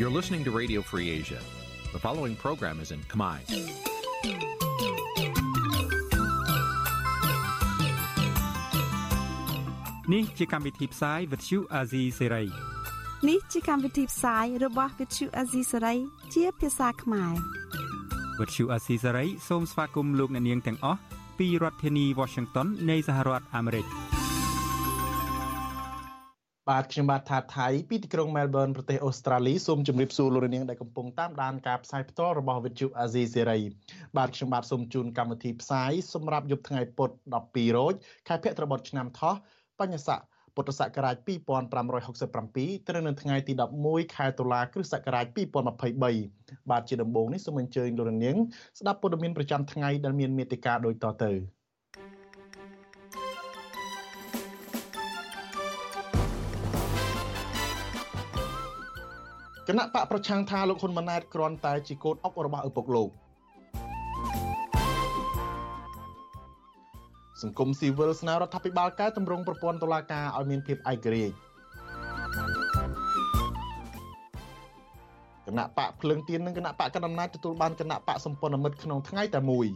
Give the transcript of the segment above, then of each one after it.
You're listening to Radio Free Asia. The following program is in Khmer. នេះជាកម្មវិធីផ្សាយ Vuthu Azizi Serai នេះជាកម្មវិធីផ្សាយរបស់ Vuthu Azizi Serai ជាភាសាខ្មែរ Vuthu Azizi Serai សូមស្វាគមន៍លោកអ្នកនាងទាំងអស់ពីរដ្ឋធានី Washington នៃសហរដ្ឋអាមេរិក បាទខ្ញុំបាទថាថៃពីទីក្រុង Melbourne ប្រទេសអូស្ត្រាលីសូមជម្រាបសួរលោកនាងដែលកំពុងតាមដានការផ្សាយផ្ទាល់របស់ Vuthu Azizi Serai បាទខ្ញុំបាទសូមជូនកម្មវិធីផ្សាយសម្រាប់យប់ថ្ងៃពុធ12រោចខែភទ្របទឆ្នាំថោះបញ្ញស័កពុទ្ធសករាជ2567ត្រូវនៅថ្ងៃទី11ខែតុលាគ្រិស្តសករាជ2023បាទជាដំបូងនេះសូមអញ្ជើញលោកនាងស្ដាប់ព័ត៌មានប្រចាំថ្ងៃដែលមានមេត្តាដូចតទៅ គណៈបកប្រឆាំងថាលោកហ៊ុនម៉ាណែតគ្រាន់តែជាកូនអុករបស់ឪពុកលោកសង្គមស៊ីវិលស្នើរដ្ឋាភិបាលកែតម្រង់ប្រព័ន្ធតុលាការឲ្យមានភាពឯករាជ្យគណៈបកភ្លឹងទៀននិងគណៈបកកណ្ដាលអំណាចទទួលបានគណៈបកសម្ព័ន្ធមិត្តក្នុងថ្ងៃតែមួយ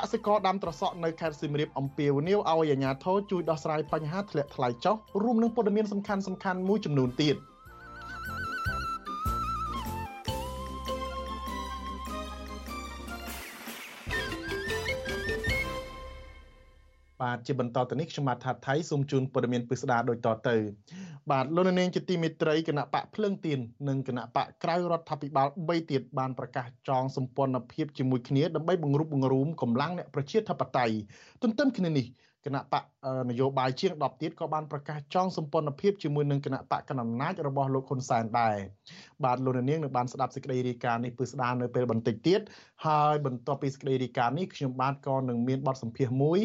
កសិករដាំត្រសក់នៅខេត្តសៀមរាបអំពាវនាវឲ្យអាជ្ញាធរជួយដោះស្រាយបញ្ហាធ្លាក់ថ្លៃចុះរួមនឹងព័ត៌មានសំខាន់ៗមួយចំនួនទៀត។បាទជាបន្តទៅនេះខ្ញុំបាទថាថៃសូមជូនព័ត៌មានពិស្ដាដូចតទៅ បាទលោកនាងជាទីមេត្រីគណៈបកភ្លើងទៀននិងគណៈបកក្រៅរដ្ឋាភិបាល3ទៀតបានប្រកាសចងសម្ព័ន្ធភាពជាមួយគ្នាដើម្បីបង្រួបបង្រួមកម្លាំងអ្នកប្រជាធិបតេយ្យទន្ទឹមគ្នានេះ គណៈបកនយោបាយជាង10ទៀតក៏បានប្រកាសចងសម្ព័ន្ធភាពជាមួយនឹងគណៈបកកណ្ដាលអំណាចរបស់លោកហ៊ុនសែនដែរបាទលោកនាងនឹងបានស្ដាប់សេចក្តីរាយការណ៍នេះពឹស្ដារនៅពេលបន្តិចទៀតហើយបន្ទាប់ពីសេចក្តីរាយការណ៍នេះខ្ញុំបាទក៏នឹងមានបទសម្ភាសន៍មួយ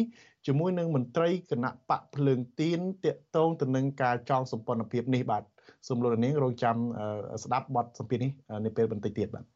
ជាមួយនឹងមន្ត្រីគណៈបកភ្លើងទៀនតាក់ទងទៅនឹងការចងសម្ព័ន្ធភាពនេះបាទសូមលោកនាងរងចាំស្ដាប់បទសម្ភាសន៍នេះនៅពេលបន្តិចទៀតបាទ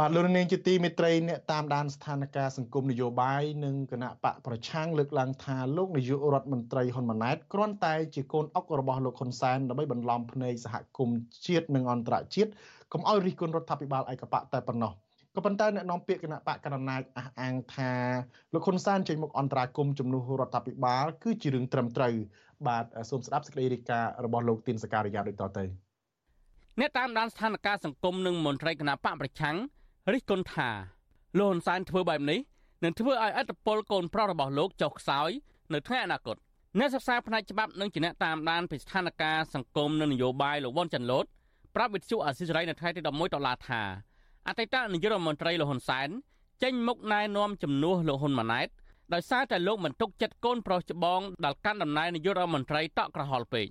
បាទលោកនាងជាទីមេត្រីអ្នកតាមដានស្ថានភាពសង្គមនយោបាយនិងគណៈបកប្រឆាំងលើកឡើងថាលោកនាយករដ្ឋមន្ត្រីហ៊ុនម៉ាណែតគ្រាន់តែជាកូនអុករបស់លោកហ៊ុនសែនដើម្បីបន្លំភ្នែកសហគមន៍ជាតិនិងអន្តរជាតិកុំឲ្យរិះគន់រដ្ឋាភិបាលឯកបកតែប៉ុណ្ណោះក៏ប៉ុន្តែអ្នកនាំពាក្យគណៈបកកណ្ដាលអំណាចអះអាងថាលោកហ៊ុនសែនចេញមុខអន្តរាគមជំនួសរដ្ឋាភិបាល គឺជារឿងត្រឹមត្រូវបាទសូមស្ដាប់សេចក្តីរាយការណ៍របស់លោកទីនសការីយ៉ាដូចតទៅអ្នកតាមដានស្ថានភាពសង្គមនិងមន្ត្រីគណៈបកប្រឆាំង រិះគន់ថាលោកហ៊ុនសែនធ្វើបែបនេះនឹងធ្វើឲ្យអត្តពលកូនប្រុសរបស់លោកចុះខ្សោយនៅថ្ងៃអនាគតអ្នកសិក្សាផ្នែកច្បាប់និងជាអ្នកតាមដានពីស្ថានភាពសង្គមនិងនយោបាយលោកវ៉ុនចាន់ឡូតប្រាប់វិទ្យុអាស៊ីសេរីនៅថ្ងៃទី11ដុល្លារថាអតីតនាយករដ្ឋមន្ត្រីលោកហ៊ុនសែនចេញមុខណែនាំជំនួសលោកហ៊ុនម៉ាណែតដោយសារតែលោកមិនទុកចិត្តកូនប្រុសច្បងដែលកាន់តំណែងនាយករដ្ឋមន្ត្រីតក់ក្រហល់ពេក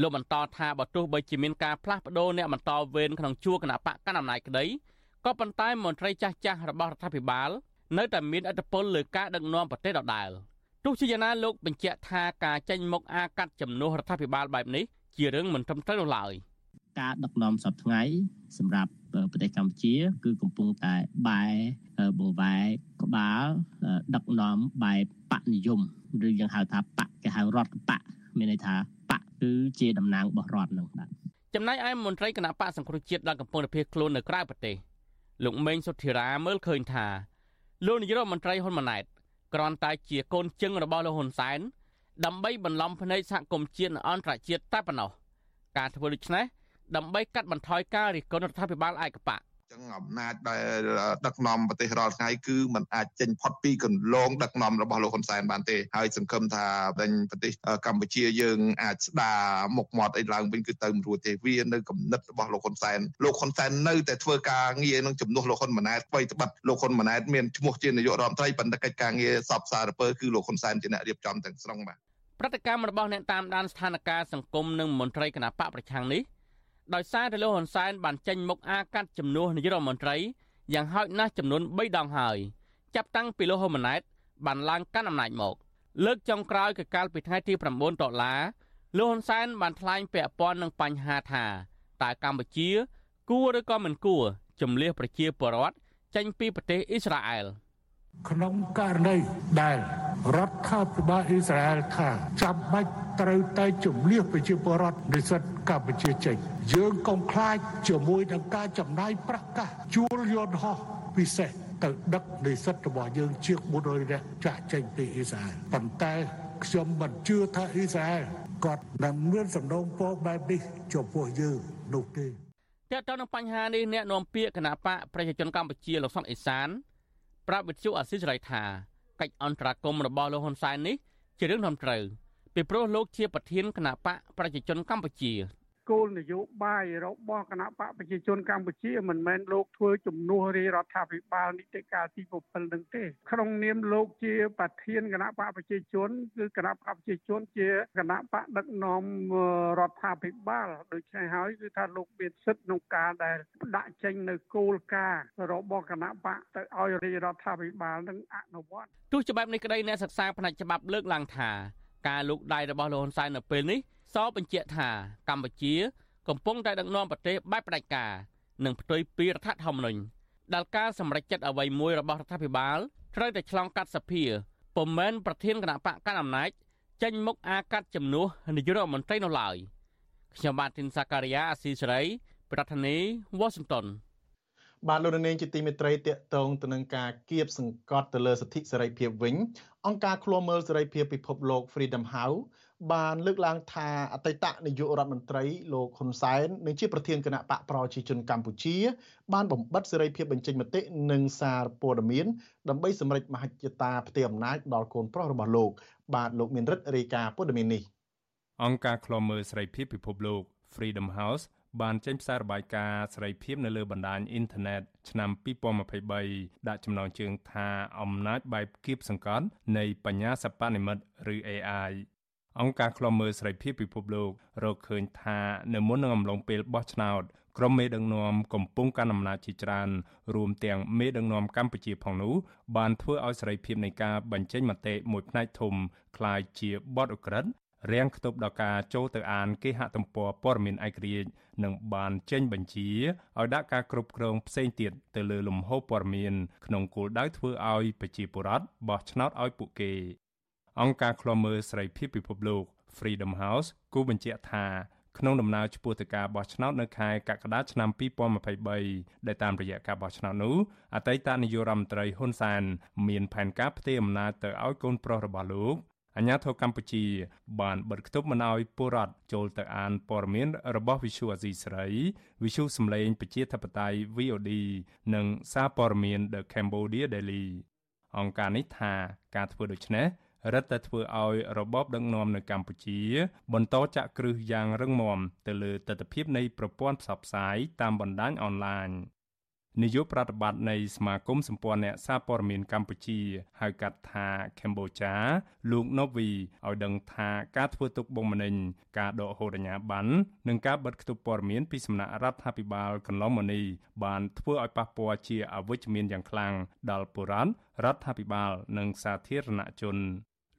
លោកបន្តថាបើទោះបីជាមានការផ្លាស់ប្ដូរអ្នកបន្តវេនក្នុងជួរគណៈបកកណ្ដាលអំណាចក្តី ក៏ប៉ុន្តែមន្ត្រីចាស់ចាស់របស់រដ្ឋាភិបាល នៅតែមានឥទ្ធិពលលើការដឹកនាំប្រទេសដដែលទោះជាយ៉ាងណាលោកបញ្ជាក់ថាការចេញមុខអាកាត់ជំនួសរដ្ឋាភិបាលបែបនេះជារឿងមិនត្រឹមត្រូវនោះឡើយការដឹកនាំសពថ្ងៃសម្រាប់ប្រទេសកម្ពុជា គឺកំពុងតែបែបង្វែរក្បាលដឹកនាំបែបបកនិយមឬយើងហៅថាបកគេហៅរដ្ឋបកមានន័យថាបកគឺជាតំណាងរបស់រដ្ឋនឹងបាទចំណែកឯមន្ត្រីគណៈបកសង្គ្រោះជាតិដែលកំពុងតែភៀសខ្លួននៅក្រៅប្រទេស លោកមេងសុធិរាមើលឃើញថាលោកនាយរដ្ឋមន្ត្រីហ៊ុនម៉ាណែតគ្រាន់តែជាកូនជឹងរបស់លោកហ៊ុនសែនដើម្បីបន្លំភ្នែកសហគមន៍ជាតិនិងអន្តរជាតិតែប៉ុណ្ណោះការធ្វើដូច្នេះដើម្បីកាត់បន្ថយការរិះគន់រដ្ឋាភិបាលឯកប កចចឹងអំណាចដែលដឹកនាំប្រទេសរាល់ថ្ងៃគឺมันអាចចេញផុតពីកន្លងដឹកនាំរបស់លោកហ៊ុនសែនបានទេហើយសង្ឃឹមថាបែងប្រទេសកម្ពុជាយើងអាចស្ដារមុខមាត់អីឡើងវិញគឺទៅមិនរួចទេវានៅគំនិតរបស់លោកហ៊ុនសែនលោកហ៊ុនសែននៅតែធ្វើការងារនឹងជំនួសលោកហ៊ុនម៉ាណែតអ្វីត្បិតលោកហ៊ុនម៉ាណែតមានឈ្មោះជានាយករដ្ឋមន្ត្រីប៉ុន្តែកិច្ចការងារសពសារពើគឺលោកហ៊ុនសែនជាអ្នករៀបចំទាំងស្រុងបាទប្រតិកម្មរបស់អ្នកតាមដានស្ថានភាពសង្គមនិងមន្ត្រីគណៈបកប្រឆាំងនេះ ដោយសារតែលោកហ៊ុនសែនបានចេញមុខអាកាត់ជំនួសនាយករដ្ឋមន្ត្រីយ៉ាងហោចណាស់ចំនួន3ដងហើយចាប់តាំងពីលោកហ៊ុនម៉ាណែតបានឡើងកាន់អំណាចមក លើកចុងក្រោយគឺកាលពីថ្ងៃទី9ដុល្លារលោកហ៊ុនសែនបានថ្លែងពាក់ព័ន្ធនឹងបញ្ហាថាតើកម្ពុជាគួរឬក៏មិនគួរជំលះប្រជាពលរដ្ឋចេញពីប្រទេសអ៊ីស្រាអែល ក្នុងករណីដែលរដ្ឋាភិបាលអ៊ីស្រាអែលថាចាំបាច់ត្រូវតែជំលះប្រជាពលរដ្ឋនិស្សិតកម្ពុជាចេញយើងកុំខ្លាចជាមួយនឹងការចំណាយប្រកាសជួលយន្តហោះពិសេសទៅដឹកនិស្សិតរបស់យើងជាង400នាក់ចាក់ចេញពីអ៊ីស្រាអែលប៉ុន្តែខ្ញុំមិនជឿថាអ៊ីស្រាអែលគាត់នឹងមានសំណូមពរបែបនេះចំពោះយើងនោះទេតើតើនឹងបញ្ហានេះអ្នកនាំពាក្យគណៈបកប្រជាជនកម្ពុជាលោកសុនអេសាន ប្រាប់វិទ្យុអាស៊ីសេរីថាកិច្ចអន្តរាគមន៍របស់លោកហ៊ុនសែននេះជារឿងត្រឹមត្រូវពីព្រោះលោកជាប្រធានគណៈបកប្រជាជនកម្ពុជា គោលនយោបាយរបស់គណៈបកប្រជាជនកម្ពុជាមិនមែនលោកធ្វើជំនួសរាជរដ្ឋាភិបាលនីតិកាលទី7នឹងទេ ក្នុងនាមលោកជាប្រធានគណៈបកប្រជាជនគឺគណៈបកប្រជាជនជាគណៈបកដឹកនាំរដ្ឋាភិបាលដូច្នេះហើយគឺថាលោកមានសិទ្ធិក្នុងការដែលដាក់ចេញនៅគោលការណ៍របស់គណៈបកទៅឲ្យរាជរដ្ឋាភិបាលនឹងអនុវត្តទោះជាបែបនេះក្តីអ្នកសិក្សាផ្នែកច្បាប់លើកឡើងថាការលូកដៃរបស់លោកហ៊ុនសែននៅពេលនេះ សបញ្ជាក់ថាកម្ពុជា កំពុងតែដឹកនាំប្រទេសបែបផ្ដាច់ការនិងផ្ទុយពីរដ្ឋធម្មនុញ្ញដែលការសម្រេចចិត្តអ្វីមួយរបស់រដ្ឋាភិបាលត្រូវតែឆ្លងកាត់សភាពុំមែនប្រធានគណៈបកកណ្ដាលអំណាចចេញមុខអាកាត់ជំនួសនាយករដ្ឋមន្ត្រីនោះឡើយខ្ញុំបាទធីនសាការីយ៉ាអាស៊ីសេរីប្រធានាធិបតី Washington បាទលោកនាងជាទីមេត្រីតកតងទៅនឹងការគៀបសង្កត់ទៅលើសិទ្ធិសេរីភាពវិញអង្គការឃ្លាំមើលសេរីភាពពិភពលោក Freedom House បានលើកឡើងថាអតីតនាយករដ្ឋមន្ត្រីលោកហ៊ុនសែននិងជាប្រធានគណៈបកប្រជាជនកម្ពុជា បានបំបិតសេរីភាពបញ្ចេញមតិនិងសារព័ត៌មានដើម្បីសម្រេចមហិច្ឆតាផ្ទៃអំណាចដល់កូនប្រុសរបស់លោក បាទលោកមានរិទ្ធរាយការណ៍ព័ត៌មាននេះអង្គការឃ្លាំមើលសេរីភាពពិភពលោក Freedom House បានចេញផ្សាយរបាយការណ៍សេរីភាពនៅលើបណ្ដាញអ៊ីនធឺណិតឆ្នាំ2023ដាក់ចំណងជើងថាអំណាចបែបគៀបសង្កត់នៃបញ្ញាសិប្បនិម្មិតឬ AI អង្គការឃ្លាំមើលសេរីភាពពិភពលោករកឃើញថានៅមុននឹងអំឡុងពេលបោះឆ្នោតក្រុមមេដឹកនាំកំពុងកាន់អំណាចជាច្រើនរួមទាំងមេដឹកនាំកម្ពុជាផងនោះបានធ្វើឲ្យសេរីភាពនៃការបញ្ចេញមតិមួយផ្នែកធំคล้ายជាបទអក្រិតរាំងខ្ទប់ដល់ការចូលទៅអានគេហទំព័រព័ត៌មានឯករាជ្យនិងបានចេញបញ្ជាឲ្យដាក់ការគ្រប់គ្រងផ្សេងទៀតទៅលើលំហូរព័ត៌មានក្នុងគោលដៅធ្វើឲ្យប្រជាពលរដ្ឋបោះឆ្នោតឲ្យពួកគេ អង្គការឃ្លាំមើលសេរីភាពពិភពលោក Freedom House គូបញ្ជាក់ថាក្នុងដំណើរឆ្ពោះទៅការបោះឆ្នោតនៅខែកក្កដាឆ្នាំ2023ដែលតាមរយៈការបោះឆ្នោតនោះអតីតនាយករដ្ឋមន្ត្រីហ៊ុនសែនមានផែនការផ្ទេរអំណាចទៅឲ្យកូនប្រុសរបស់លោកអាញាធរកម្ពុជា បានបិទគប់មិនឲ្យពលរដ្ឋចូលទៅអានព័ត៌មានរបស់ Visual Asia ស្រី Visual សម្លេងប្រជាធិបតេយ្យ VOD និងសារព័ត៌មាន The Cambodia Daily អង្គការនេះថាការធ្វើដូច្នេះ រឹតតែធ្វើឲ្យរបបដឹកនាំនៅកម្ពុជា បន្តចាក់គ្រឹះយ៉ាងរឹងមាំទៅលើទស្សនវិជ្ជានៃប្រព័ន្ធផ្សព្វផ្សាយតាមបណ្ដាញអនឡាញនាយកប្រតិបត្តិនៃសមាគមសម្ព័ន្ធអ្នកសារព័ត៌មានកម្ពុជាហៅកាត់ថាកម្ពុជាលោកណូវីឲ្យដឹងថាការធ្វើទុកបុកម្នេញការដកហូតអាជ្ញាប័ណ្ណនិងការបិទគប់ព័ត៌មានពីសំណាក់រដ្ឋាភិបាលកន្លងមកនេះបានធ្វើឲ្យប៉ះពាល់ជាអវិជ្ជមានយ៉ាងខ្លាំងដល់បុរដ្ឋរដ្ឋាភិបាលនិងសាធារណជន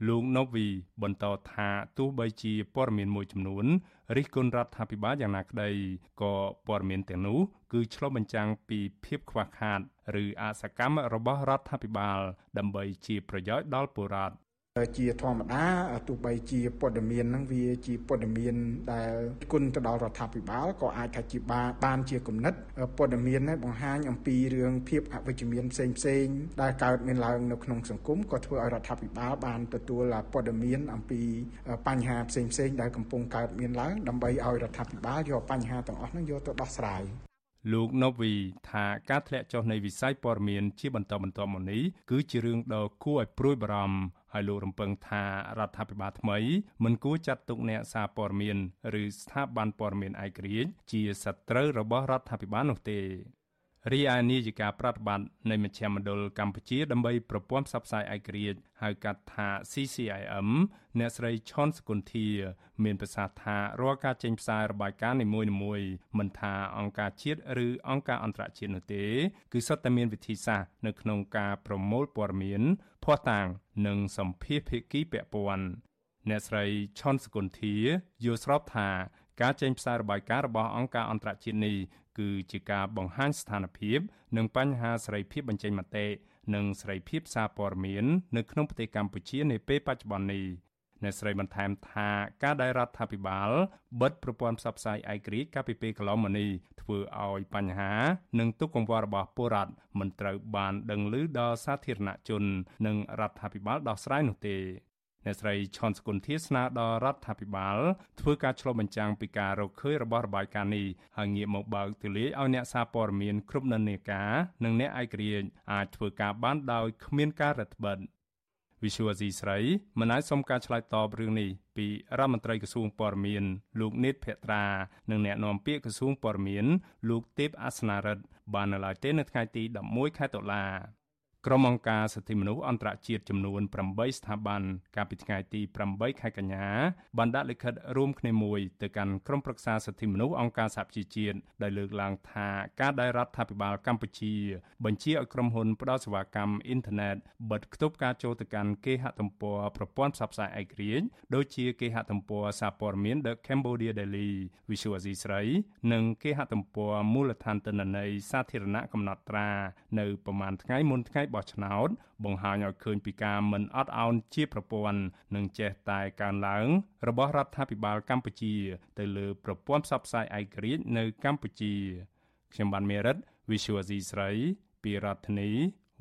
លោកណូវីបន្តថាទោះបីជាព័ត៌មានមួយចំនួនរិះគន់រដ្ឋាភិបាលយ៉ាងណាក្តីក៏ព័ត៌មានទាំងនោះគឺឆ្លុះបញ្ចាំងពីភាពខ្វះខាត ឬអសកម្មរបស់រដ្ឋាភិបាល ដើម្បីជាប្រយោជន៍ដល់ពលរដ្ឋ ជាធម្មតាទោះបីជាព័ត៌មានហ្នឹងវាជាព័ត៌មានដែលគុណទៅដល់រដ្ឋាភិបាលក៏អាចថាជាបានជាគំនិតព័ត៌មាននេះបង្ហាញអំពីរឿងភាពអវិជ្ជមានផ្សេងផ្សេងដែលកើតមានឡើងនៅក្នុងសង្គមក៏ធ្វើឲ្យរដ្ឋាភិបាលបានទទួលព័ត៌មានអំពីបញ្ហាផ្សេងផ្សេងដែលកំពុងកើតមានឡើងដើម្បីឲ្យរដ្ឋាភិបាលយកបញ្ហាទាំងអស់ហ្នឹងយកទៅដោះស្រាយ លោកណូវីថាការធ្លាក់ចុះនៃវិស័យព័ត៌មានជាបន្តបន្ទាប់មកនេះគឺជារឿងដ៏គួរឲ្យព្រួយបារម្ភហើយលោករំពឹងថារដ្ឋាភិបាលថ្មីមិនគួរចាត់ទុកអ្នកសារព័ត៌មាន ឬស្ថាប័នព័ត៌មានឯករាជ្យជាសត្រូវរបស់រដ្ឋាភិបាលនោះទេ រីឯនាយិកាប្រតិបត្តិនៃមជ្ឈមណ្ឌលកម្ពុជាដើម្បីប្រព័ន្ធផ្សព្វផ្សាយឯករាជ្យហៅកាត់ថា CCIM អ្នកស្រីឈុនសគុន្ធា មានប្រសាសន៍ថារាល់ការចេញផ្សាយរបាយការណ៍នីមួយៗមិនថាអង្គការជាតិឬអង្គការអន្តរជាតិនោះទេ គឺសុទ្ធតែមានវិធីសាស្ត្រនៅក្នុងការប្រមូលព័ត៌មានភស្តុតាង និងសម្ភារភាគីពាក់ព័ន្ធអ្នកស្រីឈុនសគុន្ធាយល់ស្របថា ការចេញផ្សាយរបាយការណ៍របស់អង្គការអន្តរជាតិនេះគឺជាការបង្ហាញស្ថានភាព និងបញ្ហាសេរីភាពបញ្ចេញមតិនិងសេរីភាពសារព័ត៌មាននៅក្នុងប្រទេសកម្ពុជានាពេលបច្ចុប្បន្ននេះអ្នកស្រីបន្ថែមថាការដែលរដ្ឋាភិបាលបិទប្រព័ន្ធផ្សព្វផ្សាយឯករាជ្យកាលពីពេលកន្លងមកនេះធ្វើឲ្យបញ្ហា និងទុកកង្វល់របស់ពលរដ្ឋមិនត្រូវបានដឹងឮដល់សាធារណជន និងរដ្ឋាភិបាលដោះស្រាយនោះទេ អ្នកស្រីឈុនសគុន្ធាស្នើដល់រដ្ឋាភិបាលធ្វើការឆ្លុះបញ្ចាំងពីការរកឃើញរបស់របាយការណ៍នេះហើយងាកមកបើកទូលាយឲ្យអ្នកសារព័ត៌មានគ្រប់និន្នាការនិងអ្នកឯករាជ្យអាចធ្វើការបានដោយគ្មានការរឹតបន្តឹងវិសុវស៊ីស្រីមិនអាចសុំការឆ្លើយតបរឿងនេះពីរដ្ឋមន្ត្រីក្រសួងព័ត៌មានលោកនេតភក្ត្រានិងអ្នកនាំពាក្យក្រសួងព័ត៌មានលោកទេពអាសនារិទ្ធបាននៅឡើយទេនៅថ្ងៃទី11ខែតុលា ក្រុមអង្គការសិទ្ធិមនុស្សអន្តរជាតិចំនួន8ស្ថាប័នកាលពីថ្ងៃទី8ខែកញ្ញាបានដាក់លិខិតរួមគ្នាមួយទៅកាន់ក្រុមប្រឹក្សាសិទ្ធិមនុស្សអង្គការសហប្រជាជាតិដែលលើកឡើងថាការដែលរដ្ឋាភិបាលកម្ពុជា បញ្ជាឲ្យក្រុមហ៊ុនផ្ដល់សេវាកម្មអ៊ីនធឺណិតបិទគប់ការចូលទៅកាន់គេហទំព័រប្រព័ន្ធផ្សព្វផ្សាយឯករាជ្យដូចជាគេហទំព័រសារព័ត៌មាន The Cambodia Daily Visual Asia ស្រីនិងគេហទំព័រមូលដ្ឋានទិន្នន័យសាធារណៈកំណត់ត្រា នៅប្រមាណថ្ងៃមុនថ្ងៃបោះឆ្នោត បង្ហាញឲ្យឃើញពីការមិនអត់ឱនជាប្រព័ន្ធនិងចេះតែកើនឡើង របស់រដ្ឋាភិបាលកម្ពុជា ទៅលើប្រព័ន្ធផ្សព្វផ្សាយឯករាជ្យនៅកម្ពុជាខ្ញុំបានមេរិត Visual Asia ស្រីពីរដ្ឋធានី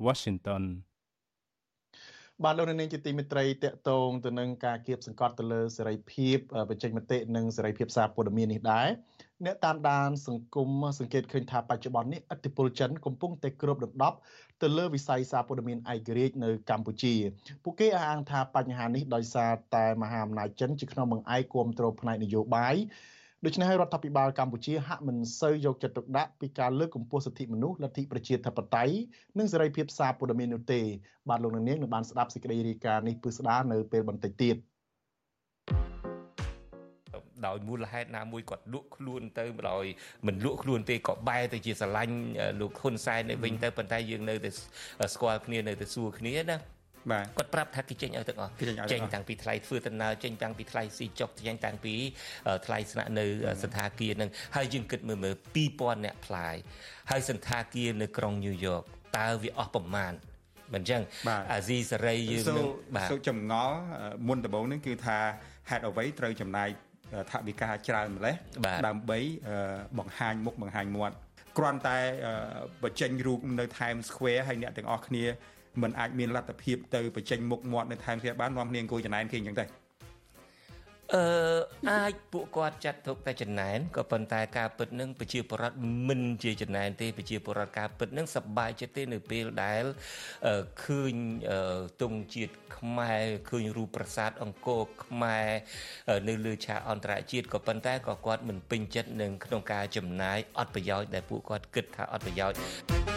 Washington បាទលោកនាងជាទីមេត្រីតកតងទៅនឹងការគៀបសង្កត់ទៅលើសេរីភាពបញ្ចេញមតិនិងសេរីភាពសារព័ត៌មាននេះដែរ អ្នកតាមដានសង្គមសង្កេតឃើញថាបច្ចុប្បន្ននេះឥទ្ធិពលចិនកំពុងតែគ្របដណ្ដប់ទៅលើវិស័យសារព័ត៌មានឯករាជ្យនៅកម្ពុជា ពួកគេអះអាងថាបញ្ហានេះដោយសារតែមហាអំណាចចិនជាក្នុងបង្អែកគ្រប់គ្រងផ្នែកនយោបាយដូច្នេះហើយរដ្ឋាភិបាលកម្ពុជាហាក់មិនសូវយកចិត្តទុកដាក់ពីការលើកកម្ពស់សិទ្ធិមនុស្សលទ្ធិប្រជាធិបតេយ្យនិងសេរីភាពសារព័ត៌មាននោះទេបាទលោកនាងនឹងបានស្ដាប់សេចក្តីរាយការណ៍នេះពឹស្ដានៅពេលបន្តិចទៀត ដោយមូលហេតុណាមួយគាត់លក់ខ្លួនទៅដោយមិនលក់ខ្លួនទេក៏បែរទៅជាស្រឡាញ់លោកហ៊ុនសែននៅវិញទៅប៉ុន្តែយើងនៅតែស្គាល់គ្នានៅតែសួរគ្នាណាបាទគាត់ប្រាប់ថាគេចេញឲ្យទាំងអស់ចេញតាំងពីថ្លៃធ្វើដំណើរចេញតាំងពីថ្លៃស៊ីចុកចេញតាំងពីថ្លៃស្នាក់នៅសន្តាគារនឹងហើយយើងគិតមើលមើល2000អ្នកផ្លាយហើយសន្តាគារនៅក្រុងញូវយ៉កតើវាអស់ប្រមាណមិនអញ្ចឹងអាស៊ីសេរីយើងនឹងបាទសូចម្ងល់មុនដំបូងនេះគឺថាហេតុអ្វីត្រូវចំណាយ ថវិកាច្រើនម្លេះដើម្បីបង្ហាញមុខបង្ហាញមាត់គ្រាន់តែបញ្ចេញរូបនៅ Times Square ហើយអ្នកទាំងអស់គ្នាមិនអាចមានលទ្ធភាពទៅបញ្ចេញមុខមាត់នៅ Times Square បាននាំគ្នាអង្គុយចំណែនគេអញ្ចឹងទេ អឺអាចពួកគាត់ចាត់ទុកតែចំណែនក៏ប៉ុន្តែការពិតនឹងប្រជាពលរដ្ឋមិនជាចំណែនទេប្រជាពលរដ្ឋការពិតនឹងសប្បាយចិត្តទេនៅពេលដែលឃើញទង់ជាតិខ្មែរឃើញរូបប្រាសាទអង្គរខ្មែរនៅលើឆាកអន្តរជាតិក៏ប៉ុន្តែក៏គាត់មិនពេញចិត្តនឹងក្នុងការចំណាយអត់ប្រយោជន៍ដែលពួកគាត់គិតថាអត់ប្រយោជន៍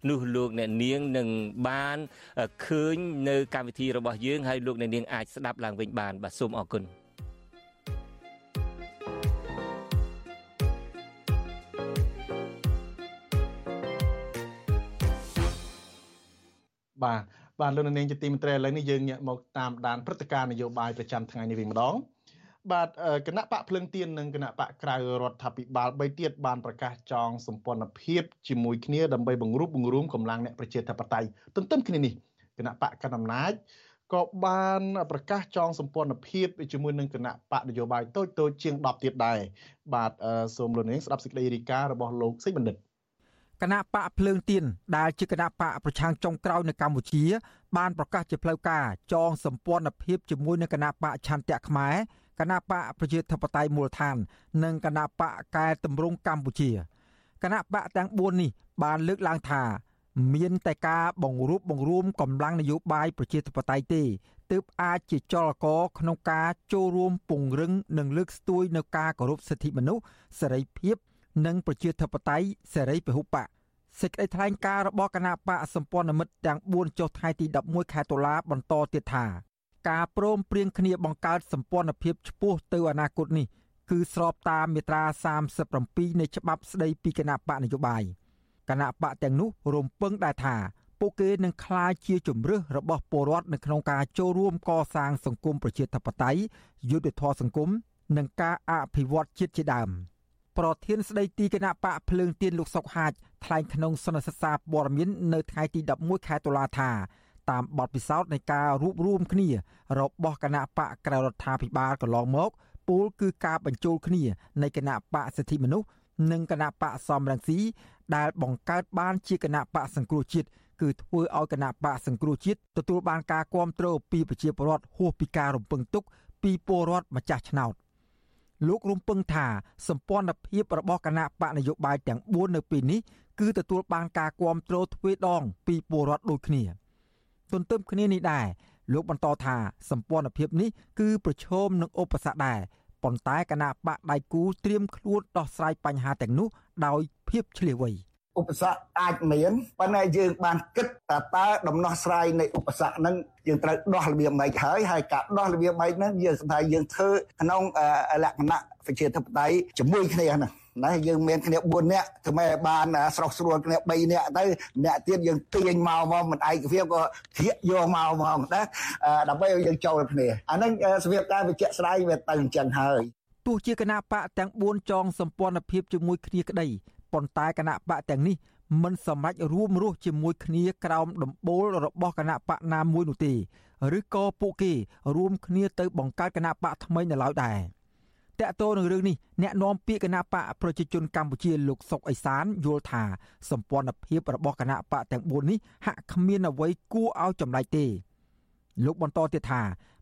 នោះលោកអ្នកនាងនឹងបានឃើញនៅកម្មវិធីរបស់យើងហើយលោកអ្នកនាងអាចស្ដាប់ឡើងវិញបានបាទសូមអរគុណបាទបាទលោកនាងជាទីមេត្រីឥឡូវនេះយើងងាកមកតាមដានព្រឹត្តិការណ៍នយោបាយប្រចាំថ្ងៃនេះវិញម្ដង បាទគណៈបកភ្លឹងទៀននិងគណៈបកក្រៅរដ្ឋាភិបាល3ទៀតបានប្រកាសចងសម្ព័ន្ធភាពជាមួយគ្នាដើម្បីបង្រួបបង្រួមកម្លាំងអ្នកប្រជាធិបតេយ្យទន្ទឹមគ្នានេះគណៈបកកណ្ដាលអំណាចក៏បានប្រកាសចងសម្ព័ន្ធភាពជាមួយនឹងគណៈបកនយោបាយតូចតូចជាង10ទៀតដែរបាទសូមលោកនាងស្ដាប់សេចក្តីរាយការណ៍របស់លោកសេចបណ្ឌិតគណៈបកភ្លើងទៀនដែលជាគណៈបកប្រឆាំងចុងក្រោយនៅកម្ពុជា បានប្រកាសជាផ្លូវការចងសម្ព័ន្ធភាពជាមួយនឹងគណៈបកឆន្ទៈខ្មែរ គណៈបកប្រជាធិបតេយ្យមូលដ្ឋាន និងគណៈបកកែតម្រង់កម្ពុជាគណៈបកទាំង4នេះបានលើកឡើងថាមានតែការបង្រួបបង្រួមកម្លាំងនយោបាយប្រជាធិបតេយ្យទេទើបអាចជាចលករក្នុងការចូលរួមពង្រឹងនិងលើកស្ទួយនៅការគោរពសិទ្ធិមនុស្សសេរីភាព និងប្រជាធិបតេយ្យសេរីពហុបកសេចក្តីថ្លែងការណ៍របស់គណៈបកសម្ព័ន្ធមិត្តទាំង4ចុះថ្ងៃទី11ខែតុលាបន្តទៀតថា ការព្រមព្រៀងគ្នាបង្កើតសម្ព័ន្ធភាពឆ្ពោះទៅអនាគតនេះគឺស្របតាមមាត្រា37នៃច្បាប់ស្តីពីគណៈបកនយោបាយគណៈបកទាំងនោះរំពឹងដែរថាពួកគេនឹងក្លាយជាជំរើសរបស់ពលរដ្ឋនៅក្នុងការចូលរួមកសាងសង្គមប្រជាធិបតេយ្យយុត្តិធម៌សង្គមនិងការអភិវឌ្ឍជាតិជាដើមប្រធានស្ដីទីគណៈបកភ្លើងទៀនលោកសុកហាជថ្លែងក្នុងសន្និសីទសារព័ត៌មាននៅថ្ងៃទី11ខែតុលាថា តាមបទពិសោធន៍នៃការរួបរวมគ្នារបស់គណៈបកក្រៅរដ្ឋាភិបាលកន្លងមកពូលគឺការបញ្ចូលគ្នានៃគណៈបកសិទ្ធិមនុស្សនិងគណៈបកសំរងស៊ីដែលបង្កើតបានជាគណៈបកសង្គ្រោះជាតិគឺធ្វើឲ្យគណៈបកសង្គ្រោះជាតិទទួលបានការគ្រប់គ្រងពីប្រជាពលរដ្ឋហួសពីការរំពឹងទុកពីពលរដ្ឋម្ចាស់ឆ្នោតលោករំពឹងថាសម្ព័ន្ធភាពរបស់គណៈបកនយោបាយទាំង4នៅពេលនេះគឺទទួលបានការគ្រប់គ្រងទ្វេដងពីពលរដ្ឋដូចគ្នា។ ទន្ទឹមគ្នានេះដែរលោកបន្តថាសម្ព័ន្ធភាពនេះគឺប្រឈមនឹងឧបសគ្គដែរប៉ុន្តែគណៈបកដៃគូត្រៀមខ្លួនដោះស្រាយបញ្ហាទាំងនោះដោយភាពឆ្លៀវវៃឧបសគ្គអាចមានប៉ុន្តែយើងបានគិតថាតើដំណោះស្រាយនៃឧបសគ្គហ្នឹងយើងត្រូវដោះរបៀបម៉េចហើយហើយការដោះរបៀបម៉េចហ្នឹងយើងស្ដាយយើងធ្វើក្នុងលក្ខណៈប្រជាធិបតេយ្យជាមួយគ្នាហ្នឹង ណាយើងមានគ្នា4នាក់ធ្វើឲ្យបានស្រស់ស្រួលគ្នា3នាក់ទៅម្នាក់ទៀតយើងទាញមកមកមិនឯកភាពក៏ធៀកយកមកហ្មងណាដើម្បីឲ្យយើងចូលគ្នាអាហ្នឹងសម្រាប់ការវិជ្ជាស្ដាយវាទៅអញ្ចឹងហើយទោះជាគណៈបកទាំង4ចងសម្ព័ន្ធភាពជាមួយគ្នាក្តីប៉ុន្តែគណៈបកទាំងនេះមិនសម្រេចរួមរស់ជាមួយគ្នាក្រោមដំបូលរបស់គណៈបកណាមួយនោះទេឬក៏ពួកគេរួមគ្នាទៅបង្កើតគណៈបកថ្មីនៅឡើយដែរ តកតទៅនឹងរឿងនេះអ្នកនាំពាក្យគណៈបកប្រជាជនកម្ពុជាលោកសុកអេសានយល់ថាសម្ព័ន្ធភាពរបស់គណៈបកទាំង4នេះហាក់គ្មានអ្វីគួរឲ្យចម្លែកទេលោកបន្តទៀតថា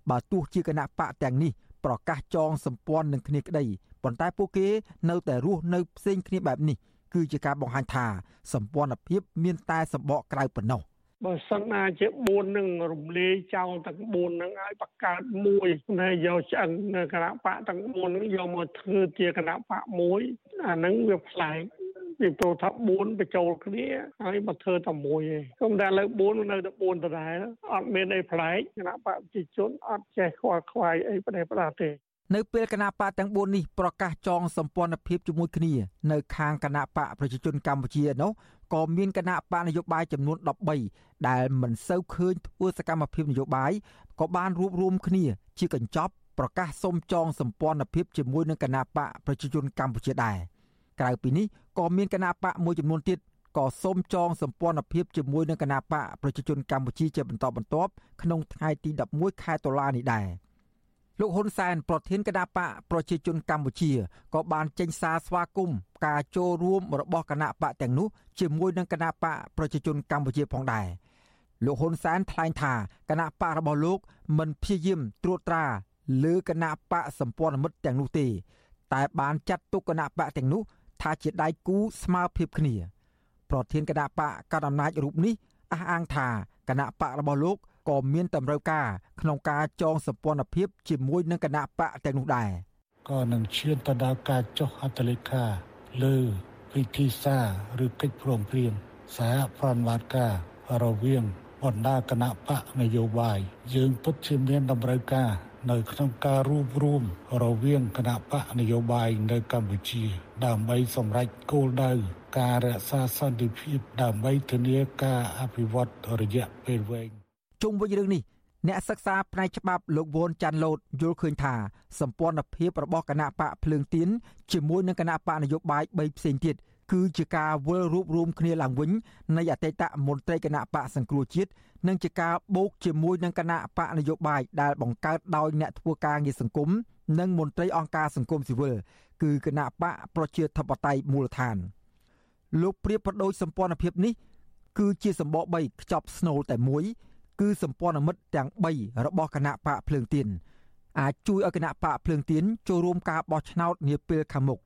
បើទោះជាគណៈបកទាំងនេះប្រកាសចងសម្ព័ន្ធនឹងគ្នាក្តីប៉ុន្តែពួកគេនៅតែរស់នៅផ្សេងគ្នាបែបនេះគឺជាការបង្ហាញថាសម្ព័ន្ធភាពមានតែសម្បកក្រៅប៉ុណ្ណោះ បើសិនណាជា4នឹងរំលាយចោលទាំង4នឹងឲ្យបង្កើតមួយណាយកឆ្អឹងគណៈបកទាំង4នឹងយកមកធ្វើជាគណៈបកមួយអានឹងវាប្លែកពីព្រោះថា4បញ្ចូលគ្នាហើយមកធ្វើតែមួយឯងគុំតែលើ4នៅតែ4ដដែលអត់មានអីប្លែកគណៈបកប្រជាជនអត់ចេះខ្វល់ខ្វាយអីប្រទេសប្រដាទេនៅពេលគណៈបកទាំង4នេះប្រកាសចងសម្ព័ន្ធភាពជាមួយគ្នា នៅខាងគណៈបកប្រជាជនកម្ពុជានោះ ក៏មានគណៈបកនយោបាយចំនួន13ដែលមិនសូវឃើញធ្វើសកម្មភាពនយោបាយក៏បានរួបរวมគ្នាជាកញ្ចប់ប្រកាសសុំចងសម្ព័ន្ធភាពជាមួយនឹងគណៈបកប្រជាជនកម្ពុជាដែរក្រៅពីនេះក៏មានគណៈបកមួយចំនួនទៀតក៏សូមចងសម្ព័ន្ធភាពជាមួយនឹងគណៈបកប្រជាជនកម្ពុជាជាបន្តបន្ទាប់ក្នុងថ្ងៃទី11ខែតុលានេះដែរ លោកហ៊ុនសែនប្រធានគណៈបកប្រជាជនកម្ពុជាក៏បានចេញសារស្វាគមន៍ការចូលរួមរបស់គណៈបកទាំងនោះជាមួយនឹងគណៈបកប្រជាជនកម្ពុជាផងដែរលោកហ៊ុនសែនថ្លែងថាគណៈបករបស់លោកមិនព្យាយាមត្រួតត្រាលើគណៈបកសម្ព័ន្ធមិត្តទាំងនោះទេ តែបានចាត់ទុកគណៈបកទាំងនោះថាជាដៃគូស្មើភាពគ្នា ប្រធានគណៈបកកណ្ដាលអំណាចរូបនេះអះអាងថាគណៈបករបស់លោកក៏មានតម្រូវការក្នុងការចងសម្ព័ន្ធភាពជាមួយនឹងគណៈបកទាំងនោះដែរក៏នឹងឈានទៅដល់ការចុះហត្ថលេខាលើវិធីសារឬកិច្ចព្រមព្រៀងសហប្រតិបត្តិការរវាងបណ្ដាគណៈបកនយោបាយយើងពិតជាមានតម្រូវការនៅក្នុងការរួបរวมរវាងគណៈបកនយោបាយនៅកម្ពុជា ដើម្បីសម្រេចគោលដៅការរក្សាសន្តិភាពដើម្បីធានាការអភិវឌ្ឍរយៈពេលវែង ជុំវិញរឿងនេះអ្នកសិក្សាផ្នែកច្បាប់លោកវ៉ុនចាន់ឡូតយល់ឃើញថាសម្ព័ន្ធភាពរបស់គណៈបកភ្លើងទៀនជាមួយនឹងគណៈបកនយោបាយ3ផ្សេងទៀតគឺជាការវិលរួបរวมគ្នាឡើងវិញនៃអតីតមន្ត្រីគណៈបកសង្គ្រោះជាតិនិងជាការបូកជាមួយនឹងគណៈបកនយោបាយដែលបង្កើតដោយអ្នកធ្វើការងារសង្គមនិងមន្ត្រីអង្គការសង្គមស៊ីវិលគឺគណៈបកប្រជាធិបតេយ្យមូលដ្ឋានលោកប្រៀបប្រដូចសម្ព័ន្ធភាពនេះគឺជាសម្បក3ខ្ចប់ស្នូលតែមួយ គឺសម្ព័ន្ធមិត្តទាំង3របស់គណៈបកភ្លើងទៀនអាចជួយឲ្យគណៈបកភ្លើងទៀនចូលរួមការបោះឆ្នោតនាពេលខាងមុខ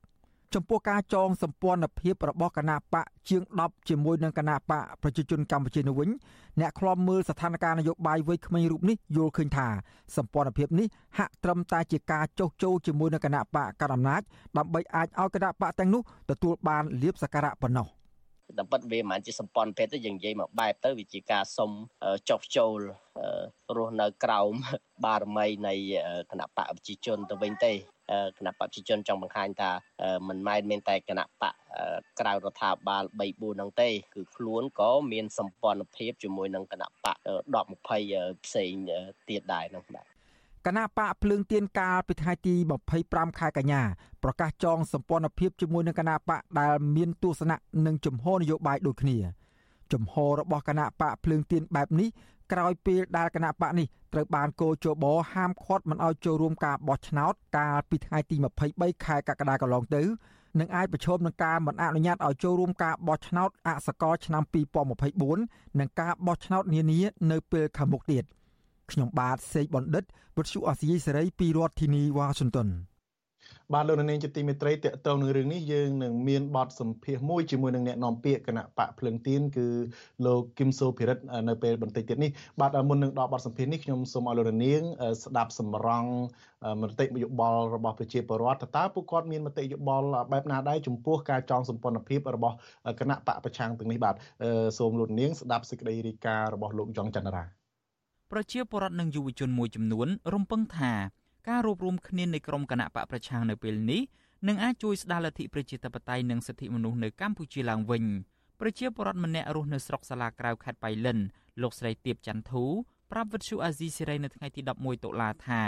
ចំពោះការចងសម្ព័ន្ធភាពរបស់គណៈបកជាង10ជាមួយនឹងគណៈបកប្រជាជនកម្ពុជានោះវិញអ្នកខ្លំមើលស្ថានភាពនយោបាយវ័យក្មេងរូបនេះយល់ឃើញថាសម្ព័ន្ធភាពនេះហាក់ត្រឹមតែជាការចោះចូលជាមួយនឹងគណៈបកកណ្ដាលអំណាចដើម្បីអាចឲ្យគណៈបកទាំងនោះទទួលបានលៀបសក្ការៈប៉ុណ្ណោះ។ តែពិតវាមិនមែនជាសម្ព័ន្ធភេទទេយើងនិយាយមកបែបទៅវាជាការសុំចុះចូលរស់នៅក្រោមបារមីនៃគណៈបកប្រជាជនទៅវិញទេគណៈបកប្រជាជនចង់បង្ហាញថាមិនមែនមានតែគណៈបកក្រៅរដ្ឋាភិបាល3 4ហ្នឹងទេគឺខ្លួនក៏មានសម្ព័ន្ធភាពជាមួយនឹងគណៈបក10 20ផ្សេងទៀតដែរហ្នឹងបាទ គណៈបកភ្លើងទៀនកាលពីថ្ងៃទី25ខែកញ្ញាប្រកាសចងសម្ព័ន្ធភាពជាមួយនឹងគណៈបកដែលមានទស្សនៈនិងជំហរនយោបាយដូចគ្នាជំហររបស់គណៈបកភ្លើងទៀនបែបនេះក្រោយពេលដែលគណៈបកនេះត្រូវបានកោជបហាមឃាត់មិនឲ្យចូលរួមការបោះឆ្នោតកាលពីថ្ងៃទី23ខែកក្កដាកន្លងទៅនឹងអាចប្រឈមនឹងការមិនអនុញ្ញាតឲ្យចូលរួមការបោះឆ្នោតអសកលឆ្នាំ2024និងការបោះឆ្នោតនានានៅពេលខាងមុខទៀត។ ខ្ញុំបាទសេកបណ្ឌិតវុទ្ធុអាស៊ីសេរីពីរដ្ឋធានីវ៉ាស៊ីនតោនបាទលោកនាងជាទីមេត្រីតកតងនឹងរឿងនេះយើងនឹងមានបទសម្ភាសមួយជាមួយនឹងអ្នកនាំពាក្យគណៈបកភ្លឹងទៀនគឺលោកគឹមសូភិរិទ្ធនៅពេលបន្តិចទៀតនេះបាទមុននឹងដល់បទសម្ភាសនេះខ្ញុំសូមឲ្យលោកនាងស្ដាប់សម្រងមតិយោបល់របស់ប្រជាពលរដ្ឋតើពួកគាត់មានមតិយោបល់បែបណាដែរចំពោះការចងសម្ព័ន្ធភាពរបស់គណៈបកប្រឆាំងទាំងនេះបាទសូមលោកនាងស្ដាប់សេចក្តីរាយការណ៍របស់លោកយ៉ងច័ន្ទរា ប្រជាពលរដ្ឋនិងយុវជនមួយចំនួនរំពឹងថាការរួបរวมគ្នានៃក្រុមគណៈបកប្រឆាំងនៅពេលនេះនឹងអាចជួយស្ដារលទ្ធិប្រជាធិបតេយ្យនិងសិទ្ធិមនុស្សនៅកម្ពុជាឡើងវិញប្រជាពលរដ្ឋម្នាក់រស់នៅស្រុកសាឡាក្រៅខេត្តបៃលិនលោកស្រីទៀបច័ន្ទធូប្រាប់វិទ្យុអាស៊ីសេរីនៅថ្ងៃទី11តុលាថា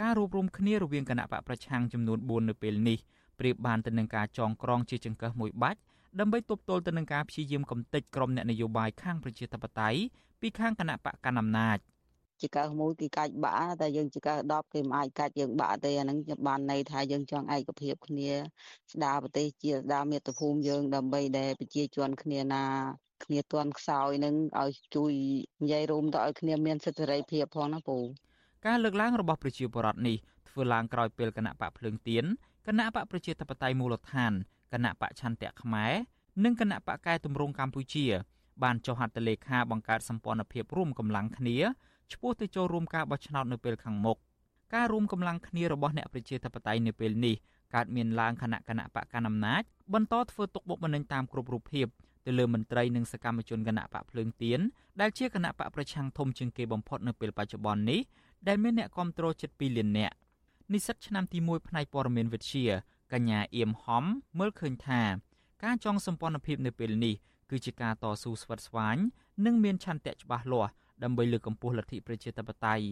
ការរួបរวมគ្នារវាងគណៈបកប្រឆាំងចំនួន4នៅពេលនេះប្រៀបបានទៅនឹងការចងក្រងជាចង្កឹះមួយបាច់ដើម្បីទប់ទល់ទៅនឹងការព្យាយាមកំទេចក្រុមអ្នកនយោបាយខាងប្រជាធិបតេយ្យ ពីខាងគណៈបកកណ្ដាលអំណាចជាកៅមួយគេកាច់បាក់តែយើងជាកៅ10គេមិនអាចកាច់យើងបាក់ទេអាហ្នឹងបានន័យថាយើងចង់ឯកភាពគ្នាស្ដារប្រទេសជាស្ដារមាតុភូមិយើងដើម្បីដែលប្រជាជនគ្នាណាគ្នាតន់ខ្សោយនឹងឲ្យជួយនិយាយរួមទៅឲ្យគ្នាមានសិទ្ធិសេរីភាពផងណាពូការលើកឡើងរបស់ប្រជាពលរដ្ឋនេះធ្វើឡើងក្រោយពេលគណៈបកភ្លើងទៀនគណៈបកប្រជាធិបតេយ្យមូលដ្ឋានគណៈបកឆន្ទៈខ្មែរនិងគណៈបកកែតម្រង់កម្ពុជា បានចុះហត្ថលេខាបង្កើតសម្ព័ន្ធភាពរួមកម្លាំងគ្នាឆ្ពោះទៅចូលរួមការបោះឆ្នោតនៅពេលខាងមុខការរួមកម្លាំងគ្នារបស់អ្នកប្រជាធិបតេយ្យនៅពេលនេះកើតមានឡើងគណៈគណៈបកកណ្ដាលអំណាចបន្តធ្វើទុកបុកម្នេញតាមគ្រប់រូបភាពទៅលើមន្ត្រីនិងសកម្មជនគណៈបកភ្លើងទៀនដែលជាគណៈបកប្រឆាំងធំជាងគេបំផុតនៅពេលបច្ចុប្បន្ននេះដែលមានអ្នកគ្រប់គ្រងជិត2លាននាក់និស្សិតឆ្នាំទី1ផ្នែកព័ត៌មានវិទ្យាកញ្ញាអៀមហំមើលឃើញថាការចងសម្ព័ន្ធភាពនៅពេលនេះ គឺជាការតស៊ូស្វិតស្វាញនិងមានឆន្ទៈច្បាស់លាស់ដើម្បីលើកកម្ពស់លទ្ធិប្រជាធិបតេយ្យ